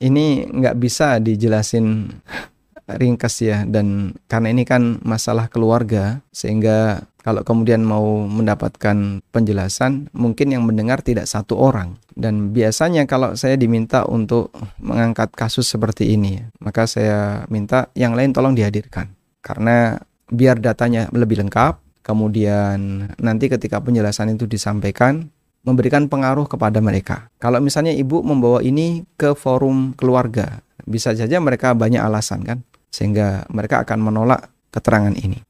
Ini nggak bisa dijelasin ringkas ya. Dan karena ini kan masalah keluarga sehingga kalau kemudian mau mendapatkan penjelasan mungkin yang mendengar tidak satu orang. Dan biasanya kalau saya diminta untuk mengangkat kasus seperti ini maka saya minta yang lain tolong dihadirkan. Karena biar datanya lebih lengkap kemudian nanti ketika penjelasan itu disampaikan memberikan pengaruh kepada mereka. Kalau misalnya ibu membawa ini ke forum keluarga, bisa saja mereka banyak alasan kan sehingga mereka akan menolak keterangan ini.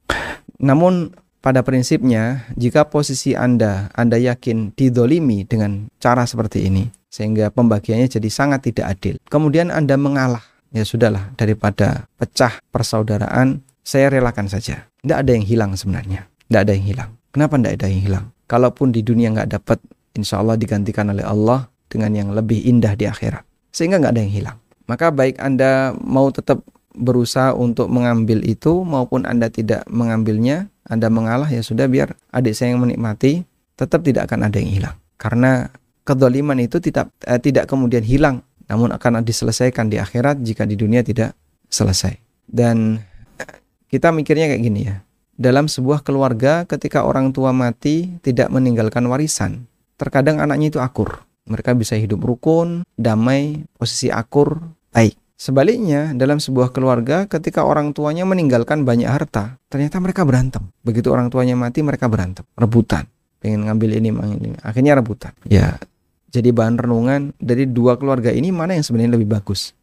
Namun pada prinsipnya jika posisi Anda Anda yakin didolimi dengan cara seperti ini sehingga pembagiannya jadi sangat tidak adil. Kemudian Anda mengalah, ya sudahlah daripada pecah persaudaraan, saya relakan saja. Tidak ada yang hilang sebenarnya. Tidak ada yang hilang. Kenapa tidak ada yang hilang? Kalaupun di dunia nggak dapat, insya Allah digantikan oleh Allah dengan yang lebih indah di akhirat. Sehingga nggak ada yang hilang. Maka baik Anda mau tetap berusaha untuk mengambil itu maupun Anda tidak mengambilnya, Anda mengalah ya sudah biar adik saya yang menikmati, tetap tidak akan ada yang hilang. Karena kedoliman itu tidak eh, tidak kemudian hilang, namun akan diselesaikan di akhirat jika di dunia tidak selesai. Dan eh, kita mikirnya kayak gini ya. Dalam sebuah keluarga ketika orang tua mati tidak meninggalkan warisan, terkadang anaknya itu akur. Mereka bisa hidup rukun, damai, posisi akur, baik. Sebaliknya, dalam sebuah keluarga, ketika orang tuanya meninggalkan banyak harta, ternyata mereka berantem. Begitu orang tuanya mati, mereka berantem, rebutan. Pengen ngambil ini, ini. Akhirnya rebutan. Ya, jadi bahan renungan dari dua keluarga ini mana yang sebenarnya lebih bagus.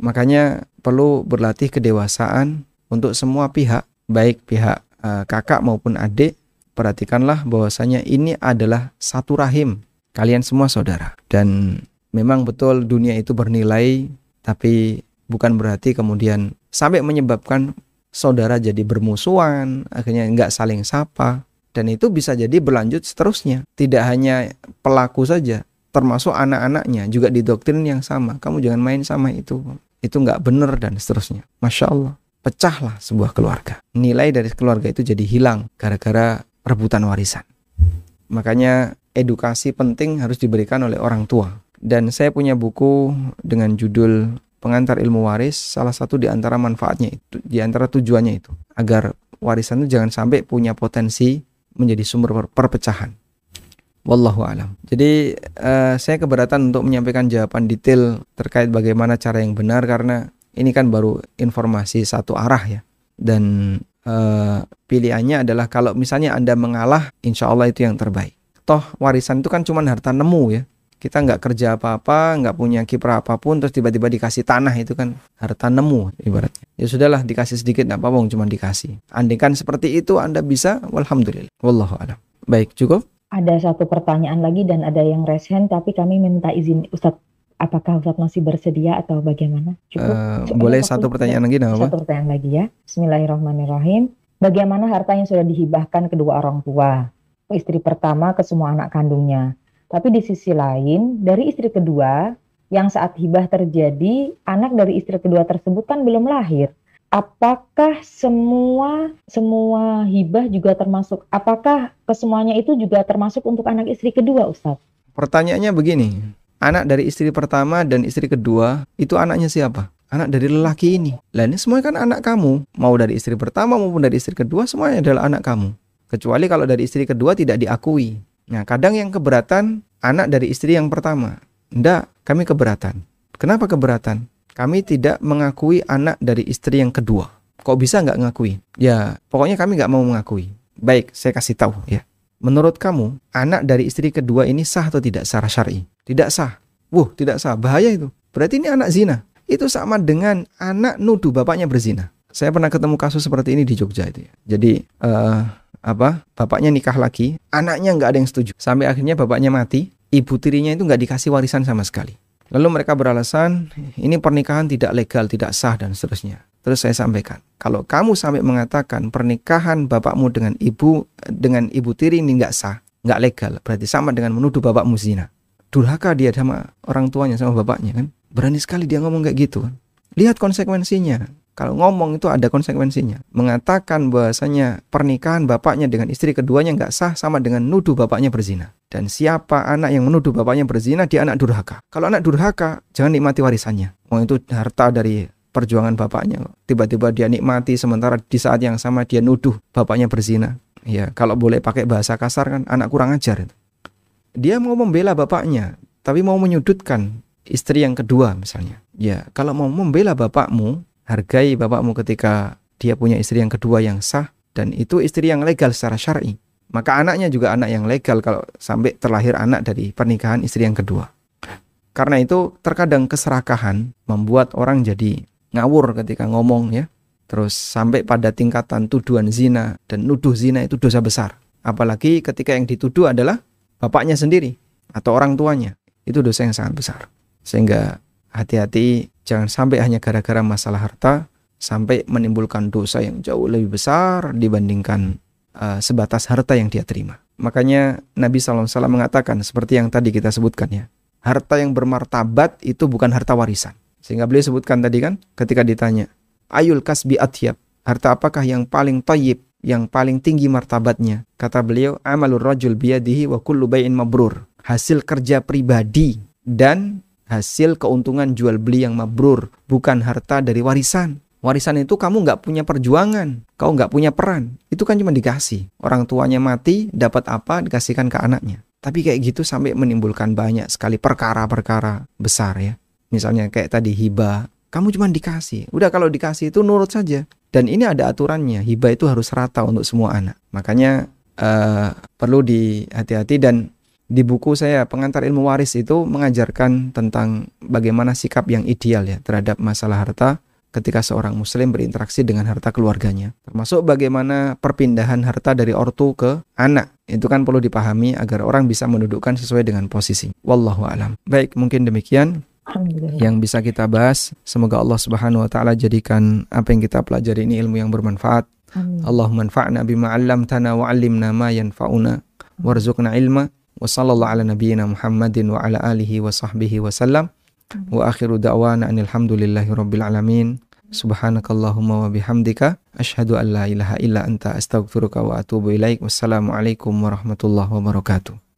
Makanya perlu berlatih kedewasaan untuk semua pihak, baik pihak uh, kakak maupun adik. Perhatikanlah bahwasanya ini adalah satu rahim. Kalian semua saudara. Dan memang betul dunia itu bernilai tapi bukan berarti kemudian sampai menyebabkan saudara jadi bermusuhan, akhirnya nggak saling sapa, dan itu bisa jadi berlanjut seterusnya. Tidak hanya pelaku saja, termasuk anak-anaknya juga didoktrin yang sama. Kamu jangan main sama itu, itu nggak benar dan seterusnya. Masya Allah, pecahlah sebuah keluarga. Nilai dari keluarga itu jadi hilang gara-gara rebutan warisan. Makanya edukasi penting harus diberikan oleh orang tua dan saya punya buku dengan judul Pengantar Ilmu Waris. Salah satu di antara manfaatnya itu, di antara tujuannya itu agar warisan itu jangan sampai punya potensi menjadi sumber perpecahan. Wallahu alam. Jadi uh, saya keberatan untuk menyampaikan jawaban detail terkait bagaimana cara yang benar karena ini kan baru informasi satu arah ya. Dan uh, pilihannya adalah kalau misalnya Anda mengalah, insya Allah itu yang terbaik. Toh warisan itu kan cuma harta nemu ya Kita nggak kerja apa-apa, nggak punya kiprah apa pun, terus tiba-tiba dikasih tanah itu kan harta nemu ibaratnya. Ya sudahlah dikasih sedikit, nggak apa-apa, cuma dikasih. Andai kan seperti itu Anda bisa, walhamdulillah. Wallahu a'lam. Baik, cukup? Ada satu pertanyaan lagi dan ada yang raise hand, tapi kami minta izin Ustadz apakah Ustaz masih bersedia atau bagaimana? Cukup. Uh, boleh satu pertanyaan lagi, Satu pertanyaan lagi ya. Bismillahirrahmanirrahim. Bagaimana harta yang sudah dihibahkan kedua orang tua, istri pertama ke semua anak kandungnya. Tapi di sisi lain, dari istri kedua, yang saat hibah terjadi, anak dari istri kedua tersebut kan belum lahir. Apakah semua semua hibah juga termasuk? Apakah kesemuanya itu juga termasuk untuk anak istri kedua, Ustadz? Pertanyaannya begini, anak dari istri pertama dan istri kedua itu anaknya siapa? anak dari lelaki ini. Lah ini semuanya kan anak kamu. Mau dari istri pertama maupun dari istri kedua semuanya adalah anak kamu. Kecuali kalau dari istri kedua tidak diakui. Nah, kadang yang keberatan anak dari istri yang pertama. Ndak, kami keberatan. Kenapa keberatan? Kami tidak mengakui anak dari istri yang kedua. Kok bisa nggak ngakui? Ya, pokoknya kami nggak mau mengakui. Baik, saya kasih tahu ya. Menurut kamu, anak dari istri kedua ini sah atau tidak secara syar'i? Tidak sah. Wuh, tidak sah. Bahaya itu. Berarti ini anak zina itu sama dengan anak nuduh bapaknya berzina. Saya pernah ketemu kasus seperti ini di Jogja itu ya. Jadi uh, apa? Bapaknya nikah lagi, anaknya nggak ada yang setuju. Sampai akhirnya bapaknya mati, ibu tirinya itu nggak dikasih warisan sama sekali. Lalu mereka beralasan ini pernikahan tidak legal, tidak sah dan seterusnya. Terus saya sampaikan, kalau kamu sampai mengatakan pernikahan bapakmu dengan ibu dengan ibu tiri ini nggak sah, nggak legal, berarti sama dengan menuduh bapakmu zina. Durhaka dia sama orang tuanya sama bapaknya kan. Berani sekali dia ngomong kayak gitu kan. Lihat konsekuensinya. Kalau ngomong itu ada konsekuensinya. Mengatakan bahwasanya pernikahan bapaknya dengan istri keduanya nggak sah sama dengan nuduh bapaknya berzina. Dan siapa anak yang menuduh bapaknya berzina, dia anak durhaka. Kalau anak durhaka, jangan nikmati warisannya. Oh itu harta dari perjuangan bapaknya. Tiba-tiba dia nikmati sementara di saat yang sama dia nuduh bapaknya berzina. Ya, kalau boleh pakai bahasa kasar kan anak kurang ajar. Dia mau membela bapaknya, tapi mau menyudutkan istri yang kedua misalnya. Ya, kalau mau membela bapakmu, hargai bapakmu ketika dia punya istri yang kedua yang sah dan itu istri yang legal secara syar'i. Maka anaknya juga anak yang legal kalau sampai terlahir anak dari pernikahan istri yang kedua. Karena itu terkadang keserakahan membuat orang jadi ngawur ketika ngomong ya. Terus sampai pada tingkatan tuduhan zina dan nuduh zina itu dosa besar. Apalagi ketika yang dituduh adalah bapaknya sendiri atau orang tuanya. Itu dosa yang sangat besar. Sehingga hati-hati jangan sampai hanya gara-gara masalah harta sampai menimbulkan dosa yang jauh lebih besar dibandingkan uh, sebatas harta yang dia terima. Makanya Nabi SAW mengatakan seperti yang tadi kita sebutkan ya. Harta yang bermartabat itu bukan harta warisan. Sehingga beliau sebutkan tadi kan ketika ditanya, Ayul kasbi atyab, harta apakah yang paling tayyib, yang paling tinggi martabatnya? Kata beliau, amalur rajul biyadihi wa kullu bayin mabrur. Hasil kerja pribadi dan hasil keuntungan jual beli yang mabrur, bukan harta dari warisan. Warisan itu kamu nggak punya perjuangan, kau nggak punya peran. Itu kan cuma dikasih. Orang tuanya mati, dapat apa, dikasihkan ke anaknya. Tapi kayak gitu sampai menimbulkan banyak sekali perkara-perkara besar ya. Misalnya kayak tadi hibah, kamu cuma dikasih. Udah kalau dikasih itu nurut saja. Dan ini ada aturannya, hibah itu harus rata untuk semua anak. Makanya uh, perlu dihati-hati dan di buku saya pengantar ilmu waris itu mengajarkan tentang bagaimana sikap yang ideal ya terhadap masalah harta ketika seorang muslim berinteraksi dengan harta keluarganya. Termasuk bagaimana perpindahan harta dari ortu ke anak. Itu kan perlu dipahami agar orang bisa mendudukkan sesuai dengan posisi. Wallahu alam. Baik, mungkin demikian yang bisa kita bahas. Semoga Allah Subhanahu wa taala jadikan apa yang kita pelajari ini ilmu yang bermanfaat. Allahumma anfa'na bima 'allamtana wa 'allimna ma yanfa'una warzuqna ilma wa ala nabiyyina Muhammadin wa ala alihi wa sahbihi wa sallam. Wa akhiru da'wana alhamdulillahi rabbil alamin. Subhanakallahumma wa bihamdika. Asyhadu an la ilaha illa anta astaghfiruka wa atubu ilaik. Wassalamu alaikum warahmatullahi wabarakatuh